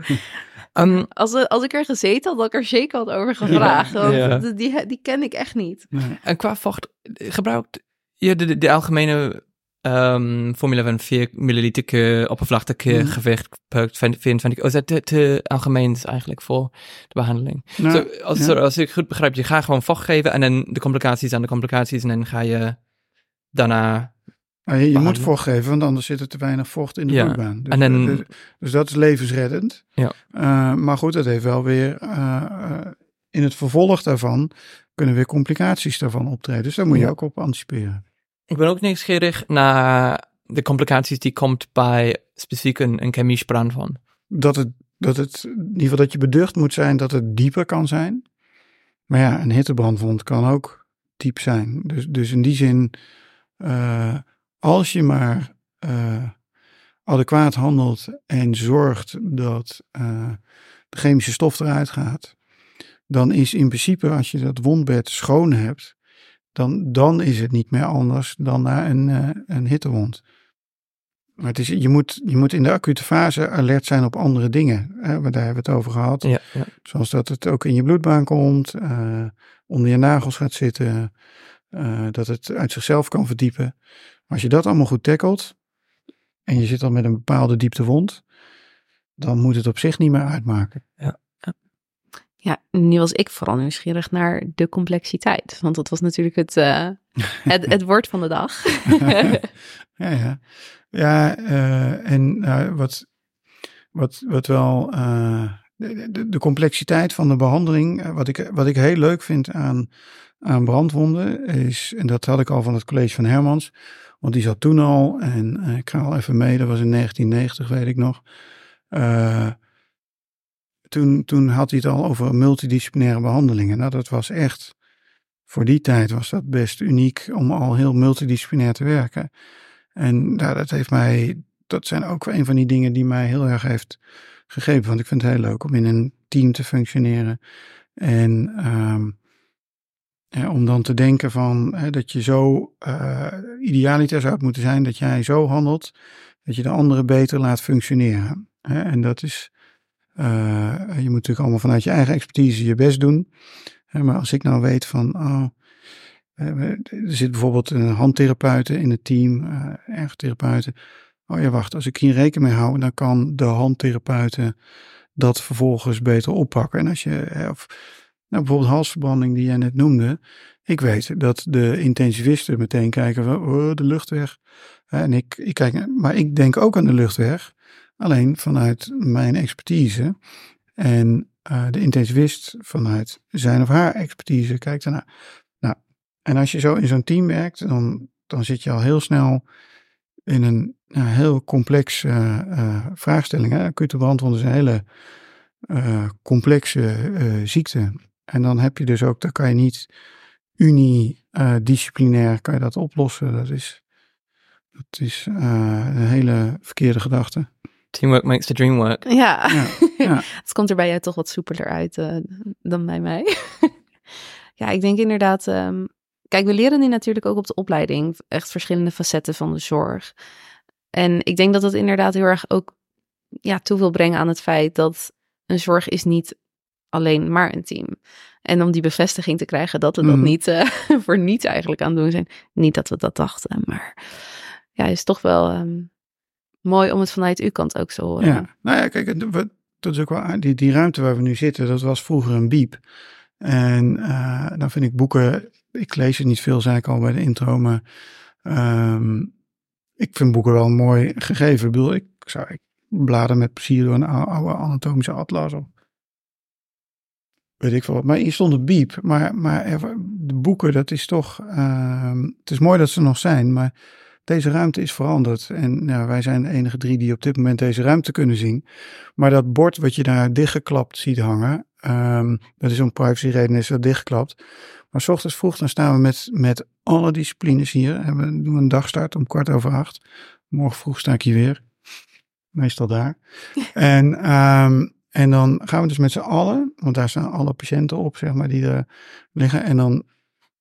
Um, als, als ik er gezeten had, had ik er zeker had over gevraagd. Ja, want ja. Die, die, ken ik echt niet. Nee. En qua vocht, gebruikt je de, de, de algemene um, formule van 4 milliliter oppervlakkig Mm. gewicht per 24? Oh, is dat te, te algemeen is eigenlijk voor de behandeling? Nou, so, als, ja. sorry, als ik goed begrijp, je gaat gewoon vocht geven en dan de complicaties aan de complicaties en dan ga je daarna... Je, je moet vocht geven, want anders zit er te weinig vocht in de Ja. bloedbaan. Dus, En dan- dus, dus dat is levensreddend. Ja. Uh, maar goed, dat heeft wel weer uh, uh, in het vervolg daarvan kunnen weer complicaties daarvan optreden. Dus daar moet je Ja. ook op anticiperen. Ik ben ook nieuwsgierig naar de complicaties die komt bij specifiek een, een chemisch brand van. Dat het, dat het, in ieder geval dat je beducht moet zijn dat het dieper kan zijn. Maar ja, een hittebrandwond kan ook diep zijn. Dus, dus in die zin, uh, als je maar uh, adequaat handelt en zorgt dat uh, de chemische stof eruit gaat, dan is in principe als je dat wondbed schoon hebt, dan, dan is het niet meer anders dan na een, een hittewond. Maar het is, je, moet, je moet in de acute fase alert zijn op andere dingen. Hè, daar hebben we het over gehad. Ja, ja. Zoals dat het ook in je bloedbaan komt, onder je nagels gaat zitten, uh, dat het uit zichzelf kan verdiepen. Maar als je dat allemaal goed tackelt en je zit dan met een bepaalde diepte wond, dan moet het op zich niet meer uitmaken. Ja. Ja, nu was ik vooral nieuwsgierig naar de complexiteit. Want dat was natuurlijk het, uh, het, het woord van de dag. ja, ja. Ja, uh, en uh, wat, wat, wat wel de, de, complexiteit van de behandeling, wat ik, wat ik heel leuk vind aan, aan brandwonden, is, en dat had ik al van het college van Hermans, want die zat toen al, en ik ga al even mee, dat was in 1990, weet ik nog. toen, toen had hij het al over multidisciplinaire behandelingen. Nou, dat was echt, voor die tijd was dat best uniek om al heel multidisciplinair te werken. En nou, dat heeft mij, dat zijn ook een van die dingen die mij heel erg heeft gegeven. Want ik vind het heel leuk om in een team te functioneren. En um, om dan te denken van dat je zo uh, idealiter zou moeten zijn, dat jij zo handelt, dat je de anderen beter laat functioneren. Hè? En dat is, uh, je moet natuurlijk allemaal vanuit je eigen expertise je best doen. Hè? Maar als ik nou weet van, oh, er zit bijvoorbeeld een handtherapeuten in het team, uh, ergotherapeuten. Oh ja, wacht, als ik hier rekening mee hou, dan kan de handtherapeuten dat vervolgens beter oppakken. En als je, of, nou bijvoorbeeld halsverbranding die jij net noemde. Ik weet dat de intensivisten meteen kijken van oh, de luchtweg. En ik, ik kijk, maar ik denk ook aan de luchtweg. Alleen vanuit mijn expertise. En uh, de intensivist vanuit zijn of haar expertise kijkt ernaar. Nou, en als je zo in zo'n team werkt, dan, dan zit je al heel snel in een heel complex uh, uh, vraagstelling. Hè? Acute brandwonden is een hele complexe ziekte. En dan heb je dus ook, dan kan je niet unidisciplinair kan je dat oplossen. Dat is, dat is een hele verkeerde gedachte. Teamwork makes the dream work. Ja, ja, ja. het komt er bij jou toch wat soepeler uit dan bij mij. ja, ik denk inderdaad, um, Kijk, we leren nu natuurlijk ook op de opleiding echt verschillende facetten van de zorg. En ik denk dat dat inderdaad heel erg ook ja, toe wil brengen aan het feit dat een zorg is niet alleen maar een team. En om die bevestiging te krijgen dat we dat mm. niet uh, voor niets eigenlijk aan het doen zijn. Niet dat we dat dachten, maar ja, is toch wel um, mooi om het vanuit uw kant ook zo horen. Ja, nou ja, kijk, dat is ook wel, die, die ruimte waar we nu zitten, dat was vroeger een biep. En uh, dan vind ik boeken ik lees het niet veel, zei ik al bij de intro, maar um, ik vind boeken wel mooi gegeven. Ik bedoel, ik zou ik bladen met plezier door een oude anatomische atlas of weet ik veel wat. Maar hier stond een biep, maar, maar de boeken, dat is toch, uh, het is mooi dat ze nog zijn, maar deze ruimte is veranderd. En nou, wij zijn de enige drie die op dit moment deze ruimte kunnen zien. Maar dat bord wat je daar dichtgeklapt ziet hangen, um, dat is om privacy reden is dat dichtgeklapt. Maar s ochtends vroeg dan staan we met, met alle disciplines hier. En we doen een dagstart om kwart over acht. Morgen vroeg sta ik hier weer. Meestal daar. en, um, en dan gaan we dus met z'n allen, want daar staan alle patiënten op, zeg maar, die er liggen. En dan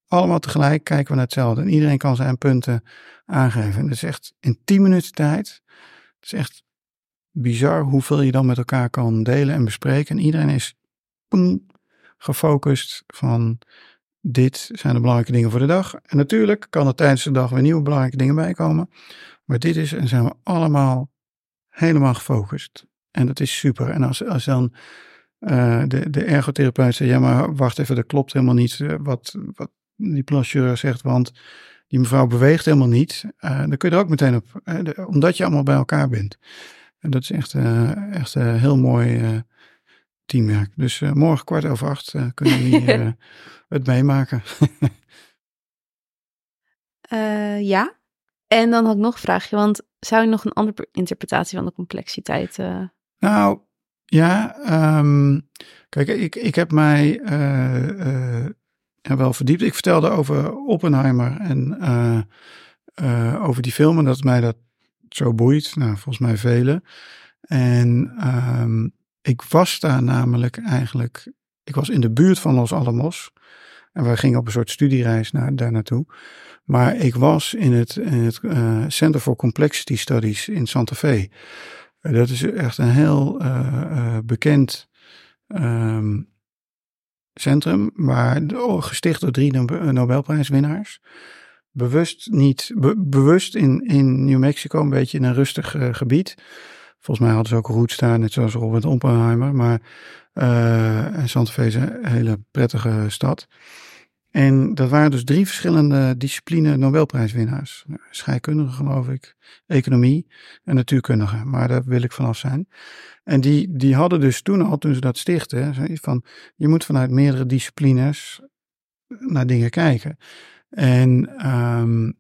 allemaal tegelijk kijken we naar hetzelfde. En iedereen kan zijn punten aangeven. En dat is echt in tien minuten tijd. Het is echt bizar hoeveel je dan met elkaar kan delen en bespreken. En iedereen is gefocust van dit zijn de belangrijke dingen voor de dag. En natuurlijk kan er tijdens de dag weer nieuwe belangrijke dingen bijkomen. Maar dit is en zijn we allemaal helemaal gefocust. En dat is super. En als, als dan uh, de, de ergotherapeut zegt, ja maar wacht even, dat klopt helemaal niet uh, wat, wat die plancheur zegt, want die mevrouw beweegt helemaal niet. Uh, dan kun je er ook meteen op, de, omdat je allemaal bij elkaar bent. En dat is echt, echt heel mooi teamwerk. Dus morgen kwart over acht kunnen we hier het meemaken. ja. En dan had ik nog een vraagje, want zou je nog een andere interpretatie van de complexiteit? Nou, ja. Um, kijk, ik, ik heb mij uh, wel verdiept. Ik vertelde over Oppenheimer en over die filmen, dat mij dat zo boeit. Nou, volgens mij velen. En um, ik was daar namelijk eigenlijk, ik was in de buurt van Los Alamos. En we gingen op een soort studiereis naar, daar naartoe. Maar ik was in het, in het Center for Complexity Studies in Santa Fe. Dat is echt een heel uh, bekend um, centrum, waar oh, gesticht door drie Nobelprijswinnaars. Bewust niet, be, bewust in, in New Mexico, een beetje in een rustig gebied. Volgens mij hadden ze ook route staan, net zoals Robert Oppenheimer. Maar uh, Santa Fe is een hele prettige stad. En dat waren dus drie verschillende discipline Nobelprijswinnaars. Scheikundige geloof ik, economie en natuurkundige. Maar daar wil ik vanaf zijn. En die, die hadden dus toen al, toen ze dat stichten, van je moet vanuit meerdere disciplines naar dingen kijken. En um,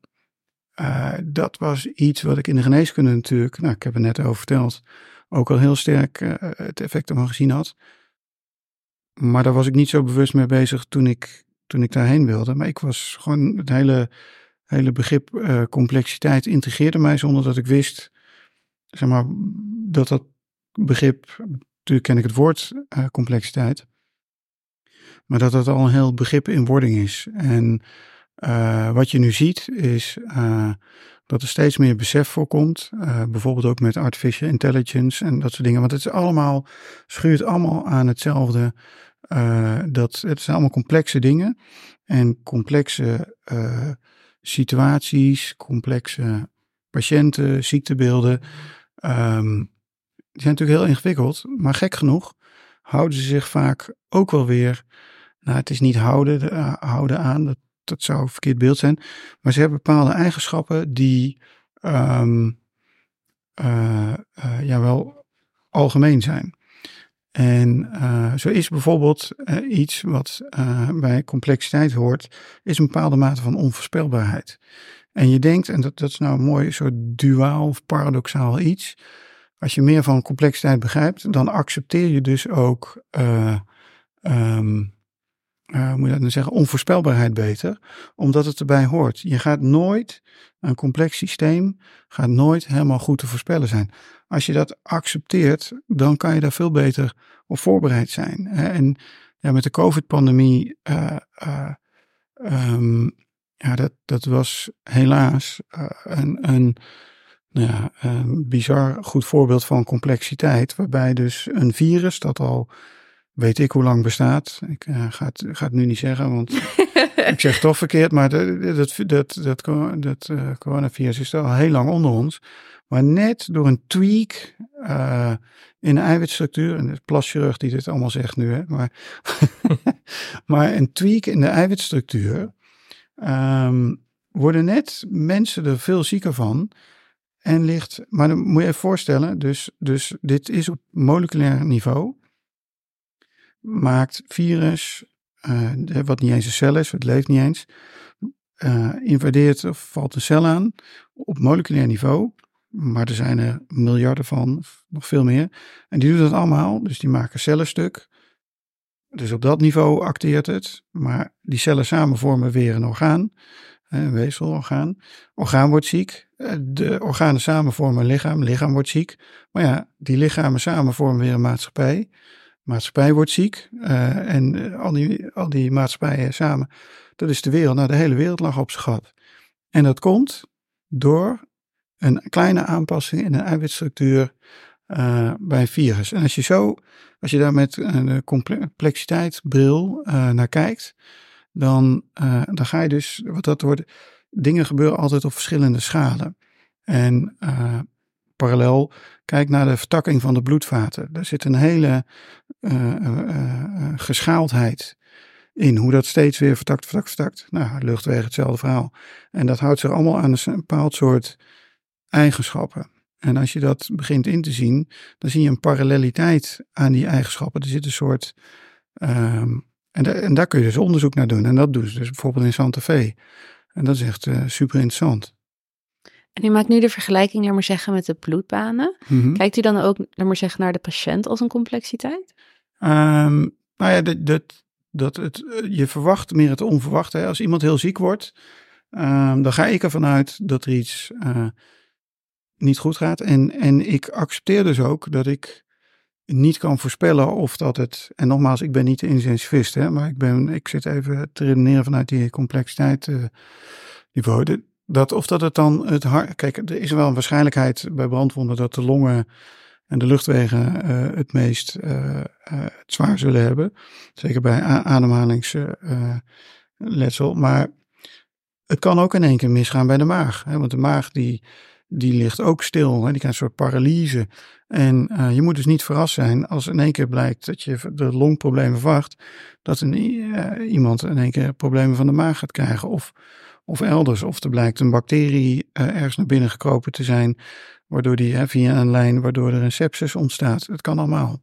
uh, dat was iets wat ik in de geneeskunde natuurlijk, nou ik heb er net over verteld, ook al heel sterk uh, het effect ervan gezien had. Maar daar was ik niet zo bewust mee bezig toen ik toen ik daarheen wilde. Maar ik was gewoon het hele, hele begrip uh, complexiteit integreerde mij zonder dat ik wist, zeg maar, dat dat begrip, natuurlijk ken ik het woord uh, complexiteit, maar dat dat al een heel begrip in wording is. En uh, wat je nu ziet is dat er steeds meer besef voorkomt. Uh, bijvoorbeeld ook met artificial intelligence en dat soort dingen. Want het is allemaal, schuurt allemaal aan hetzelfde uh, dat, het zijn allemaal complexe dingen en complexe uh, situaties, complexe patiënten, ziektebeelden. Um, die zijn natuurlijk heel ingewikkeld, maar gek genoeg houden ze zich vaak ook wel weer. Nou, het is niet houden, uh, houden aan, dat, dat zou een verkeerd beeld zijn. Maar ze hebben bepaalde eigenschappen die um, ja, wel algemeen zijn. En uh, zo is bijvoorbeeld uh, iets wat uh, bij complexiteit hoort, is een bepaalde mate van onvoorspelbaarheid. En je denkt, en dat, dat is nou een mooi soort duaal of paradoxaal iets. Als je meer van complexiteit begrijpt, dan accepteer je dus ook, um, hoe moet je dat nou zeggen, onvoorspelbaarheid beter, omdat het erbij hoort. Je gaat nooit, een complex systeem gaat nooit helemaal goed te voorspellen zijn als je dat accepteert, dan kan je daar veel beter op voorbereid zijn. En ja, met de COVID-pandemie, uh, uh, um, ja, dat, dat was helaas uh, een, een, nou ja, een bizar goed voorbeeld van complexiteit, waarbij dus een virus dat al weet ik hoe lang bestaat. Ik ga, het, ga het nu niet zeggen, want ik zeg toch verkeerd, maar dat, dat, dat, dat, dat coronavirus is al heel lang onder ons. Maar net door een tweak uh, in de eiwitstructuur, en het plaschirurg die dit allemaal zegt nu, hè, maar, maar een tweak in de eiwitstructuur, um, worden net mensen er veel zieker van. En ligt, maar dan moet je even voorstellen, dus, dus dit is op moleculair niveau, maakt virus, uh, wat niet eens een cel is, het leeft niet eens, uh, invadeert of valt een cel aan op moleculair niveau maar er zijn er miljarden van, nog veel meer. En die doen dat allemaal, dus die maken cellen stuk. Dus op dat niveau acteert het. Maar die cellen samen vormen weer een orgaan, een weefselorgaan. Orgaan wordt ziek. Eh, de organen samen vormen een lichaam. Lichaam wordt ziek. Maar ja, die lichamen samen vormen weer een maatschappij. Maatschappij wordt ziek. Uh, en eh, al die, al die maatschappijen samen, dat is de wereld. Nou, de hele wereld lag op zijn. En dat komt door een kleine aanpassing in de eiwitstructuur uh, bij een virus. En als je zo, als je daar met een complexiteitsbril naar kijkt, dan, dan ga je dus, wat dat wordt, dingen gebeuren altijd op verschillende schalen. En parallel, kijk naar de vertakking van de bloedvaten. Daar zit een hele geschaaldheid in, hoe dat steeds weer vertakt, vertakt, vertakt. Nou, luchtwegen hetzelfde verhaal. En dat houdt zich allemaal aan een bepaald soort eigenschappen. En als je dat begint in te zien, dan zie je een paralleliteit aan die eigenschappen. Er zit een soort. Um, en, daar kun je dus onderzoek naar doen. En dat doen ze dus bijvoorbeeld in Santa Fe. En dat is echt super interessant. En u maakt nu de vergelijking, laat maar zeggen, met de bloedbanen. Mm -hmm. Kijkt u dan ook, laat maar zeggen, naar de patiënt als een complexiteit? Um, nou ja, dat, dat, dat het, je verwacht meer het onverwachte. Als iemand heel ziek wordt, um, dan ga ik ervan uit dat er iets uh, niet goed gaat. En, en ik accepteer dus ook dat ik niet kan voorspellen of dat het. En nogmaals, ik ben niet de intensivist, hè, maar ik, ben, ik zit even te redeneren vanuit die complexiteit uh, niveau. Dat of dat het dan het hart. Kijk, er is wel een waarschijnlijkheid bij brandwonden dat de longen en de luchtwegen uh, het meest uh, het zwaar zullen hebben. Zeker bij ademhalingsletsel. maar het kan ook in één keer misgaan bij de maag. Hè, want de maag die die ligt ook stil. Hè? Die krijgt een soort paralyse. En je moet dus niet verrast zijn als in één keer blijkt dat je de longproblemen verwacht. Dat een, iemand in één keer problemen van de maag gaat krijgen. Of, of elders. Of er blijkt een bacterie uh, ergens naar binnen gekropen te zijn. Waardoor die via een lijn, waardoor er een sepsis ontstaat. Het kan allemaal.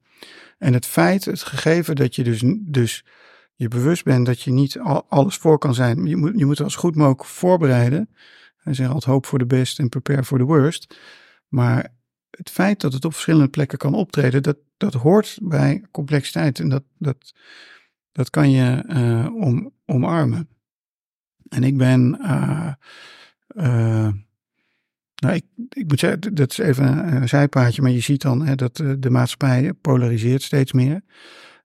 En het feit, het gegeven dat je dus, dus je bewust bent dat je niet al, alles voor kan zijn. Je moet, je moet als goed mogelijk voorbereiden. Hij zegt altijd hoop voor de best en prepare for the worst. Maar het feit dat het op verschillende plekken kan optreden, dat, dat hoort bij complexiteit. En dat, dat, dat kan je uh, om, omarmen. En ik ben, uh, uh, nou, ik, ik moet zeggen, dat is even een zijpaadje, maar je ziet dan hè, dat de maatschappij polariseert steeds meer.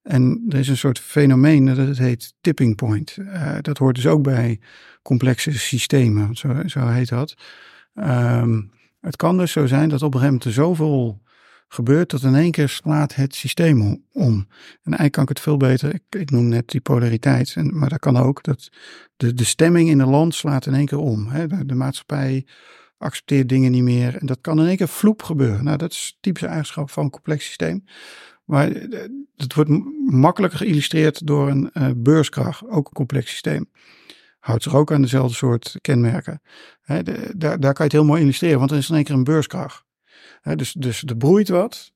En er is een soort fenomeen dat het heet tipping point. Dat hoort dus ook bij complexe systemen, zo, zo heet dat. Um, het kan dus zo zijn dat op een er zoveel gebeurt dat in één keer slaat het systeem om. En eigenlijk kan ik het veel beter, ik, ik noem net die polariteit, en, maar dat kan ook, dat de, de stemming in een land slaat in één keer om. Hè. De, de maatschappij accepteert dingen niet meer en dat kan in één keer vloep gebeuren. Nou, dat is typische eigenschap van een complex systeem. Maar het wordt makkelijker geïllustreerd door een uh, beurskracht, ook een complex systeem. Houdt zich ook aan dezelfde soort kenmerken. Daar, daar kan je het heel mooi illustreren, want er is in één keer een beurskracht. Dus, dus er broeit wat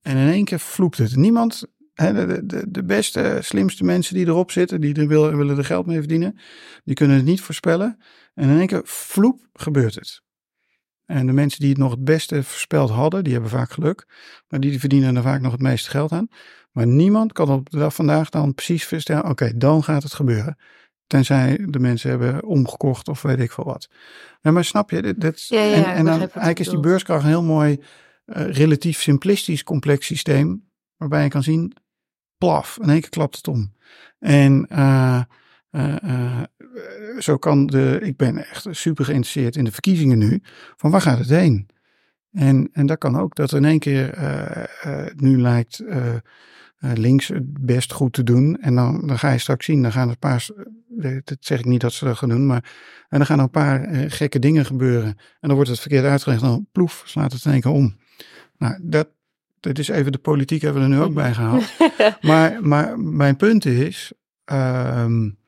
en in één keer vloept het. Niemand, de, de, de beste, slimste mensen die erop zitten, die er willen, willen er geld mee verdienen, die kunnen het niet voorspellen. En in één keer vloep gebeurt het. En de mensen die het nog het beste voorspeld hadden, die hebben vaak geluk. Maar die verdienen er vaak nog het meeste geld aan. Maar niemand kan op de dag vandaag dan precies verstellen, oké, dan gaat het gebeuren. Tenzij de mensen hebben omgekocht of weet ik veel wat. Maar snap je? Ja, ja, en, en dan, eigenlijk is die beurskracht een heel mooi, uh, relatief simplistisch complex systeem. Waarbij je kan zien, plaf, in één keer klapt het om. En uh, uh, uh, zo kan de, ik ben echt super geïnteresseerd in de verkiezingen nu, van waar gaat het heen? En, en dat kan ook, dat in één keer nu lijkt links het best goed te doen. En dan, dan ga je straks zien, dan gaan er een paar, dat zeg ik niet dat ze dat gaan doen, maar en dan gaan er een paar gekke dingen gebeuren. En dan wordt het verkeerd uitgelegd, dan ploef, slaat het in één keer om. Nou, dat, dat is even de politiek hebben we er nu ook bij gehaald. maar, maar mijn punt is, um,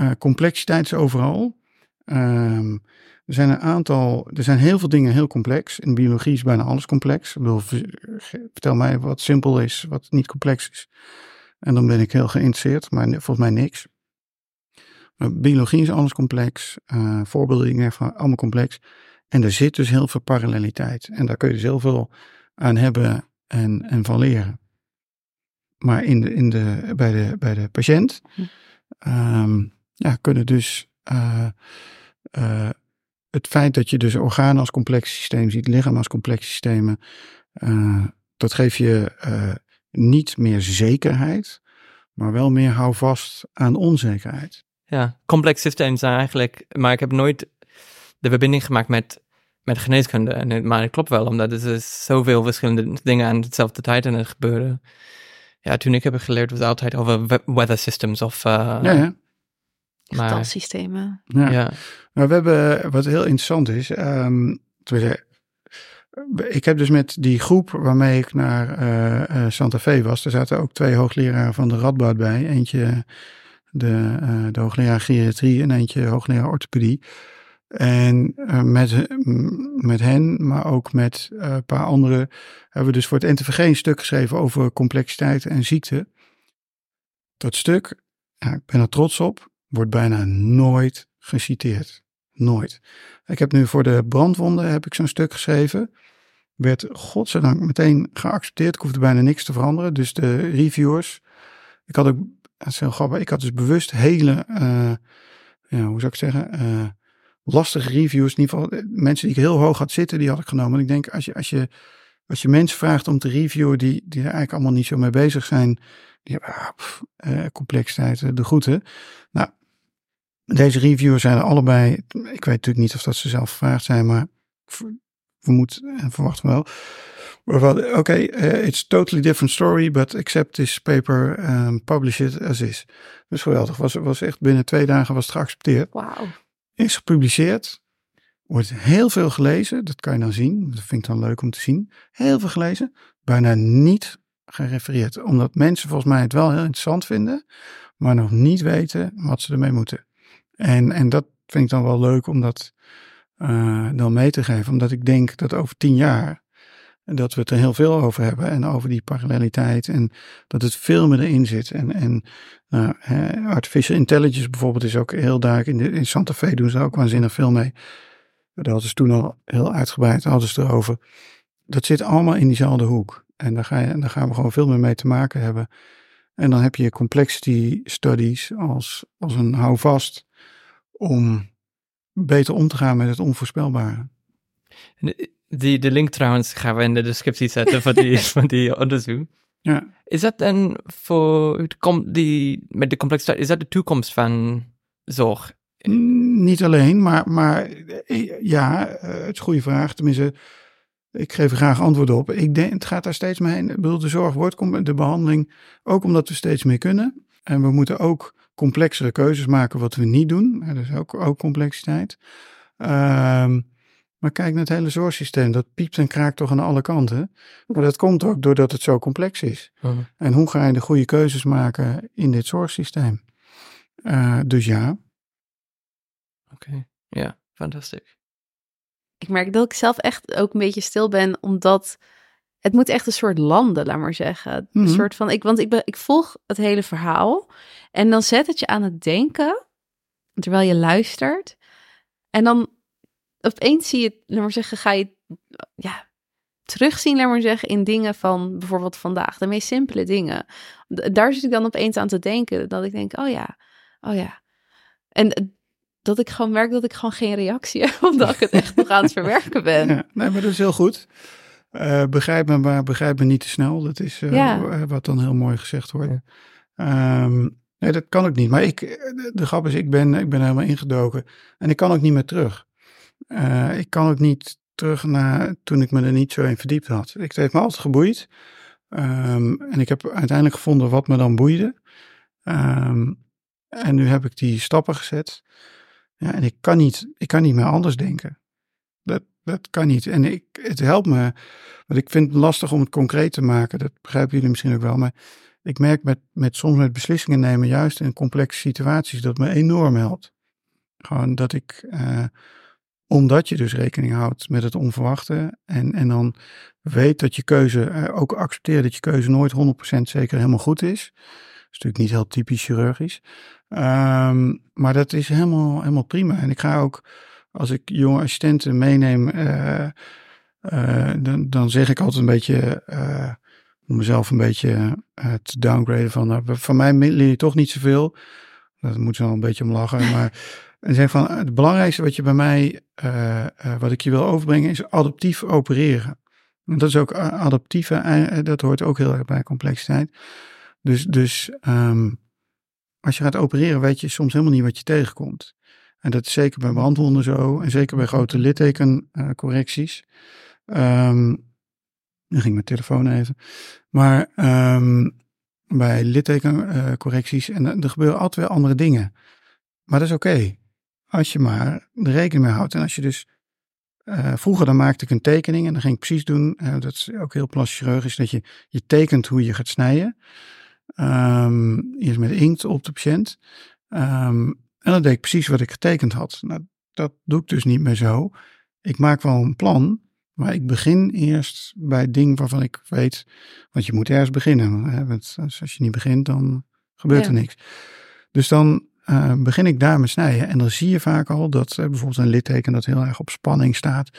uh, complexiteit is overal. Um, er zijn een aantal, er zijn heel veel dingen heel complex. In biologie is bijna alles complex. Ik bedoel, vertel mij wat simpel is, wat niet complex is. En dan ben ik heel geïnteresseerd, maar volgens mij niks. Maar biologie is alles complex. Uh, voorbeelden van allemaal complex. En er zit dus heel veel paralleliteit. En daar kun je dus heel veel aan hebben en, en van leren. Maar in de, in de, bij, de, bij de patiënt um, ja, kunnen dus uh, uh, het feit dat je dus organen als complex systeem ziet, lichaam als complex systemen, uh, dat geeft je niet meer zekerheid, maar wel meer houvast aan onzekerheid. Ja, complex systeem zijn eigenlijk, maar ik heb nooit de verbinding gemaakt met, met geneeskunde. En, maar het klopt wel, omdat er is zoveel verschillende dingen aan dezelfde tijd aan het gebeuren. Ja, toen ik heb geleerd was altijd over weather systems of... ja, ja. Getalsystemen. Ja. ja. Nou, we hebben, wat heel interessant is, um, ik heb dus met die groep waarmee ik naar uh, uh, Santa Fe was, er zaten ook twee hoogleraren van de Radboud bij. Eentje de, uh, de hoogleraar geriatrie en eentje hoogleraar orthopedie. En met, met hen, maar ook met een paar anderen, hebben we dus voor het NTVG een stuk geschreven over complexiteit en ziekte. Dat stuk, ja, ik ben er trots op, wordt bijna nooit geciteerd. Nooit. Ik heb nu voor de brandwonden heb ik zo'n stuk geschreven. Werd godzijdank meteen geaccepteerd. Ik hoefde bijna niks te veranderen. Dus de reviewers. Ik had ook, dat is heel grappig, ik had dus bewust hele, uh, ja, hoe zou ik zeggen, uh, lastige reviews. In ieder geval mensen die ik heel hoog had zitten, die had ik genomen. En ik denk, als je, als je, als je mensen vraagt om te reviewen die, die er eigenlijk allemaal niet zo mee bezig zijn. Die hebben ah, complexiteit, de groeten. Nou, deze reviewers zijn er allebei. Ik weet natuurlijk niet of dat ze zelf gevraagd zijn, maar vermoed en verwacht wel. Oké, okay, uh, it's totally different story, but accept this paper and publish it as is. Dus geweldig. Was, was echt binnen twee dagen was het geaccepteerd. Wauw. Is gepubliceerd. wordt heel veel gelezen. Dat kan je dan zien. Dat vind ik dan leuk om te zien. Heel veel gelezen. Bijna niet gerefereerd. Omdat mensen volgens mij het wel heel interessant vinden. Maar nog niet weten wat ze ermee moeten. En, en dat vind ik dan wel leuk om dat uh, dan mee te geven. Omdat ik denk dat over tien jaar dat we het er heel veel over hebben. En over die paralleliteit. En dat het veel meer erin zit. En, en uh, artificial intelligence bijvoorbeeld is ook heel duidelijk. In, de, in Santa Fe doen ze ook waanzinnig veel mee. Daar hadden ze toen al heel uitgebreid hadden ze erover. Dat zit allemaal in diezelfde hoek. En daar, ga je, gaan we gewoon veel meer mee te maken hebben. En dan heb je complexity studies als, als een houvast om beter om te gaan met het onvoorspelbare. Die, de link trouwens gaan we in de descriptie zetten van die, van die onderzoek. Ja. Is dat dan voor die, met de complexiteit, is dat de toekomst van zorg? Niet alleen, maar, maar eh, ja, eh, het is een goede vraag. Tenminste, ik geef er graag antwoord op. Ik denk, het gaat daar steeds mee heen. Ik bedoel, de zorg wordt de behandeling, ook omdat we steeds meer kunnen. En we moeten ook complexere keuzes maken wat we niet doen. Dat is ook, ook complexiteit. Um, maar kijk naar het hele zorgsysteem. Dat piept en kraakt toch aan alle kanten. Maar dat komt ook doordat het zo complex is. En hoe ga je de goede keuzes maken in dit zorgsysteem? Uh, dus ja. Oké, ja, fantastisch. Ik merk dat ik zelf echt ook een beetje stil ben, omdat het moet echt een soort landen, laat maar zeggen. Een Mhm. soort van, ik, want ik, ben, ik volg het hele verhaal en dan zet het je aan het denken, terwijl je luistert. En dan opeens zie je, laat maar zeggen, ga je ja, terugzien, laat maar zeggen, in dingen van bijvoorbeeld vandaag. De meest simpele dingen. Daar zit ik dan opeens aan te denken. Dat ik denk, oh ja, oh ja. En eh, dat ik gewoon merk dat ik gewoon geen reactie heb, omdat ik het echt nog aan het verwerken ben. ja. Nee, maar dat is heel goed. Eh, begrijp me, maar begrijp me niet te snel. Dat is eh, Ja. wat dan heel mooi gezegd wordt. Ja. Ehm, nee, dat kan ik niet. Maar ik, de, de grap is, ik ben, ik ben helemaal ingedoken. En ik kan ook niet meer terug. Eh, ik kan ook niet terug naar toen ik me er niet zo in verdiept had. Ik, het heeft me altijd geboeid. Ehm, en ik heb uiteindelijk gevonden wat me dan boeide. Ehm, en nu heb ik die stappen gezet. Ja, en ik kan niet, ik kan niet meer anders denken. Dat, dat kan niet. En ik, het helpt me. Want ik vind het lastig om het concreet te maken. Dat begrijpen jullie misschien ook wel. Maar ik merk met, met soms met beslissingen nemen, juist in complexe situaties, dat me enorm helpt. Gewoon dat ik, eh, omdat je dus rekening houdt met het onverwachte. En, en dan weet dat je keuze, eh, ook accepteer dat je keuze nooit 100% zeker helemaal goed is. Dat is natuurlijk niet heel typisch chirurgisch. Ehm, maar dat is helemaal, helemaal prima. En ik ga ook, als ik jonge assistenten meeneem, eh, eh, dan, dan zeg ik altijd een beetje, om mezelf een beetje te downgraden van, nou, van mij leer je toch niet zoveel. Daar moeten ze wel een beetje om lachen. Maar en zeg van, het belangrijkste wat je bij mij, eh, eh, wat ik je wil overbrengen, is adaptief opereren. En dat is ook adaptieve, eh, dat hoort ook heel erg bij complexiteit. Dus, dus ehm, als je gaat opereren, weet je soms helemaal niet wat je tegenkomt. En dat is zeker bij brandwonden zo. En zeker bij grote littekencorrecties. Ehm dan ging mijn telefoon even. Maar ehm, bij littekencorrecties. en er er gebeuren altijd weer andere dingen. Maar dat is oké. Als je maar er rekening mee houdt. En als je dus. eh, vroeger dan maakte ik een tekening en dan ging ik precies doen. eh, dat is ook heel plastisch chirurgisch. Dat je, je tekent hoe je gaat snijden. Ehm, eerst met inkt op de patiënt. Ehm, en dan deed ik precies wat ik getekend had. Nou, dat doe ik dus niet meer zo. Ik maak wel een plan. Maar ik begin eerst bij het ding waarvan ik weet. Want je moet ergens beginnen. Hè? Want als als je niet begint, dan gebeurt Ja. er niks. Dus dan eh, begin ik daar met snijden. En dan zie je vaak al dat eh, bijvoorbeeld een litteken dat heel erg op spanning staat.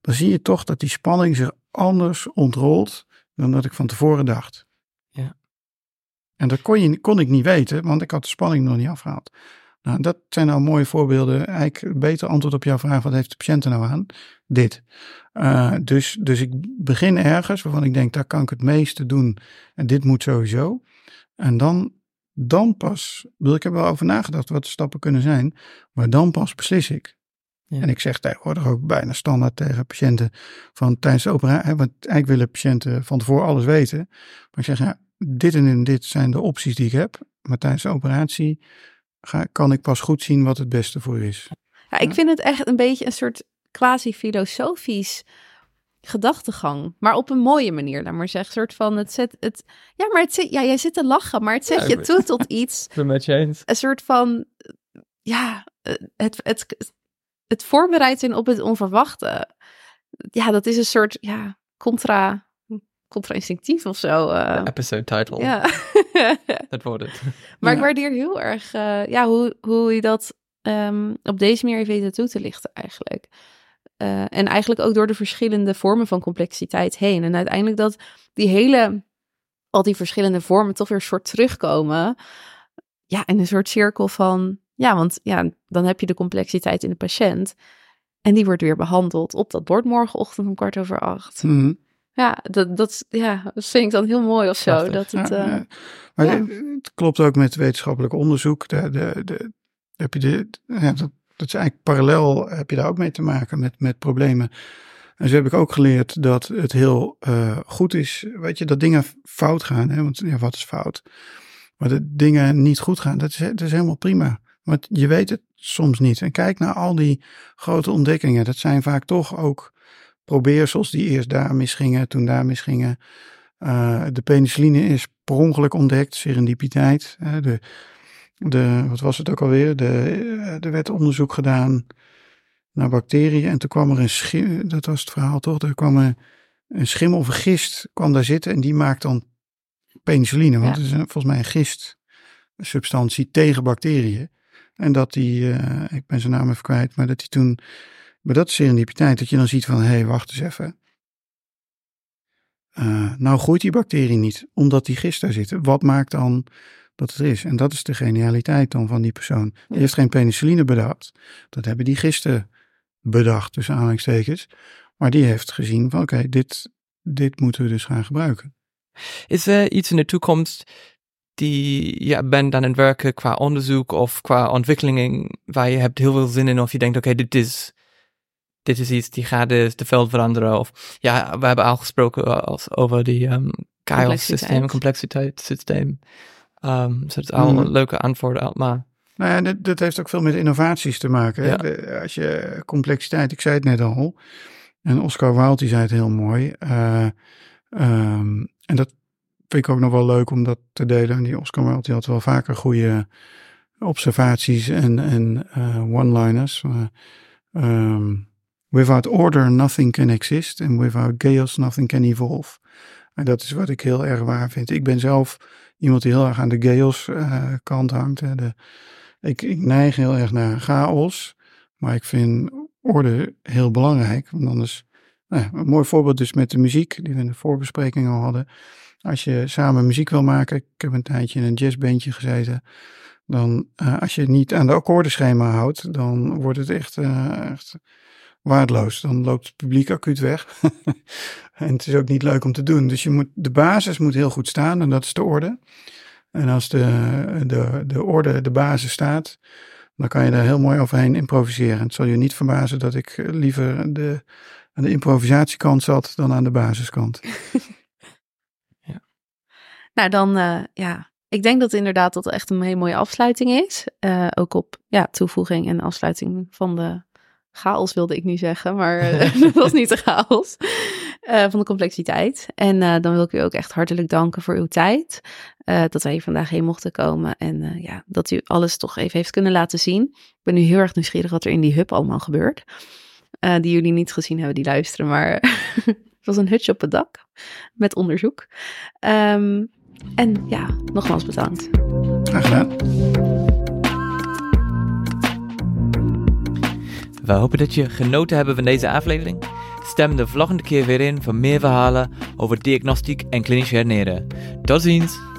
Dan zie je toch dat die spanning zich anders ontrolt dan dat ik van tevoren dacht. Ja. En dat kon, je, kon ik niet weten, want ik had de spanning nog niet afgehaald. Nou, dat zijn nou mooie voorbeelden. Eigenlijk beter antwoord op jouw vraag, wat heeft de patiënt er nou aan? Dit. Eh, dus, dus ik begin ergens waarvan ik denk, daar kan ik het meeste doen. En dit moet sowieso. En dan, dan pas, wil ik heb er wel over nagedacht wat de stappen kunnen zijn. Maar dan pas beslis ik. Ja. En ik zeg tegenwoordig ook bijna standaard tegen patiënten van tijdens de operatie, want eigenlijk willen patiënten van tevoren alles weten. Maar ik zeg, ja, dit en dit en dit zijn de opties die ik heb. Maar tijdens de operatie ga, kan ik pas goed zien wat het beste voor u is. Ja, ik vind het echt een beetje een soort quasi-filosofisch gedachtegang. Maar op een mooie manier, laat maar zeggen. soort van, het zet het... Ja, maar het zit, ja, jij zit te lachen, maar het zet Ja, je toe tot iets. Ik ben met je eens. Een soort van, ja, het, het, het voorbereid zijn op het onverwachte. Ja, dat is een soort, ja, contra... Contra-instinctief of zo. eh. Episode title. ja. Dat wordt het. Maar ik waardeer heel erg eh, ja, hoe, hoe je dat ehm, op deze manier weten toe te lichten eigenlijk. Eh, en eigenlijk ook door de verschillende vormen van complexiteit heen. En uiteindelijk dat die hele, al die verschillende vormen toch weer een soort terugkomen. Ja, in een soort cirkel van, ja, want ja, dan heb je de complexiteit in de patiënt. En die wordt weer behandeld op dat bord morgenochtend om kwart over acht. Mhm. Ja, dat, dat, ja, dat vind ik dan heel mooi of zo. Prachtig. Dat het, Ja, eh, ja. Maar ja. het- klopt ook met wetenschappelijk onderzoek. De, de, de, heb je de, dat, dat is eigenlijk parallel, heb je daar ook mee te maken met, met problemen. En zo heb ik ook geleerd dat het heel eh, goed is, weet je, dat dingen fout gaan. Hè? Want ja, wat is fout? Maar dat dingen niet goed gaan, dat is, is helemaal prima. Want je weet het soms niet. En kijk naar al die grote ontdekkingen. Dat zijn vaak toch ook probeersels die eerst daar misgingen, toen daar misgingen. Eh, de penicilline is per ongeluk ontdekt, serendipiteit. hè, de, de, wat was het ook alweer? De, eh, er werd onderzoek gedaan naar bacteriën en toen kwam er een schim, dat was het verhaal toch? Er kwam een, een schim of een gist kwam daar zitten en die maakt dan penicilline. Want Ja. het is een- volgens mij een gistsubstantie tegen bacteriën. En dat die, eh, ik ben zijn naam even kwijt, maar dat die toen, maar dat is serendipiteit, dat je dan ziet van, hé, hey, wacht eens even. Eh, nou groeit die bacterie niet, omdat die gist daar zitten. Wat maakt dan dat het is? En dat is de genialiteit dan van die persoon. Die heeft geen penicilline bedacht. Dat hebben die gisten bedacht, tussen aanhalingstekens. Maar die heeft gezien van, oké, dit, dit moeten we dus gaan gebruiken. Is er iets in de toekomst die je bent aan het werken qua onderzoek of qua ontwikkeling waar je hebt heel veel zin in of je denkt, oké, dit is dit is iets die gaat de, de veld veranderen of ja, we hebben al gesproken als, over die um, chaos systeem, Complexiteit. complexiteitssysteem. Um, dus dat is al Mhm. een leuke antwoord, al, maar Nou ja, dat, dat heeft ook veel met innovaties te maken. hè. Ja. De- als je complexiteit, ik zei het net al. En Oscar Wilde zei het heel mooi. eh, ehm, en dat vind ik ook nog wel leuk om dat te delen. En die Oscar Wilde die had wel vaker goede observaties en, en eh, one-liners. Ehm, without order nothing can exist. And without chaos nothing can evolve. En dat is wat ik heel erg waar vind. Ik ben zelf iemand die heel erg aan de chaos eh, kant hangt. Hè. De, ik, ik neig heel erg naar chaos. Maar ik vind orde heel belangrijk. Want anders, nou een mooi voorbeeld dus met de muziek, die we in de voorbespreking al hadden. Als je samen muziek wil maken, ik heb een tijdje in een jazzbandje gezeten. Dan, eh, als je niet aan de akkoordenschema houdt, dan wordt het echt, eh, echt waardeloos. Dan loopt het publiek acuut weg. en het is ook niet leuk om te doen. Dus je moet, de basis moet heel goed staan en dat is de orde. En als de, de, de orde, de basis staat, dan kan je daar heel mooi overheen improviseren. Het zal je niet verbazen dat ik eh, liever de, aan de improvisatiekant zat dan aan de basiskant. Nou, dan eh, ja, ik denk dat inderdaad dat echt een hele mooie afsluiting is. Eh, ook op ja, toevoeging en afsluiting van de chaos wilde ik nu zeggen, maar eh, dat was niet de chaos. eh, van de complexiteit. En eh, dan wil ik u ook echt hartelijk danken voor uw tijd. dat wij hier vandaag heen mochten komen. En ja, dat u alles toch even heeft kunnen laten zien. Ik ben nu heel erg nieuwsgierig wat er in die hub allemaal gebeurt. Die jullie niet gezien hebben, die luisteren. Maar het was een hutje op het dak met onderzoek. Ehm, en ja, nogmaals bedankt. Graag gedaan. We hopen dat je genoten hebben van deze aflevering. Stem de volgende keer weer in voor meer verhalen over diagnostiek en klinisch herneren. Tot ziens!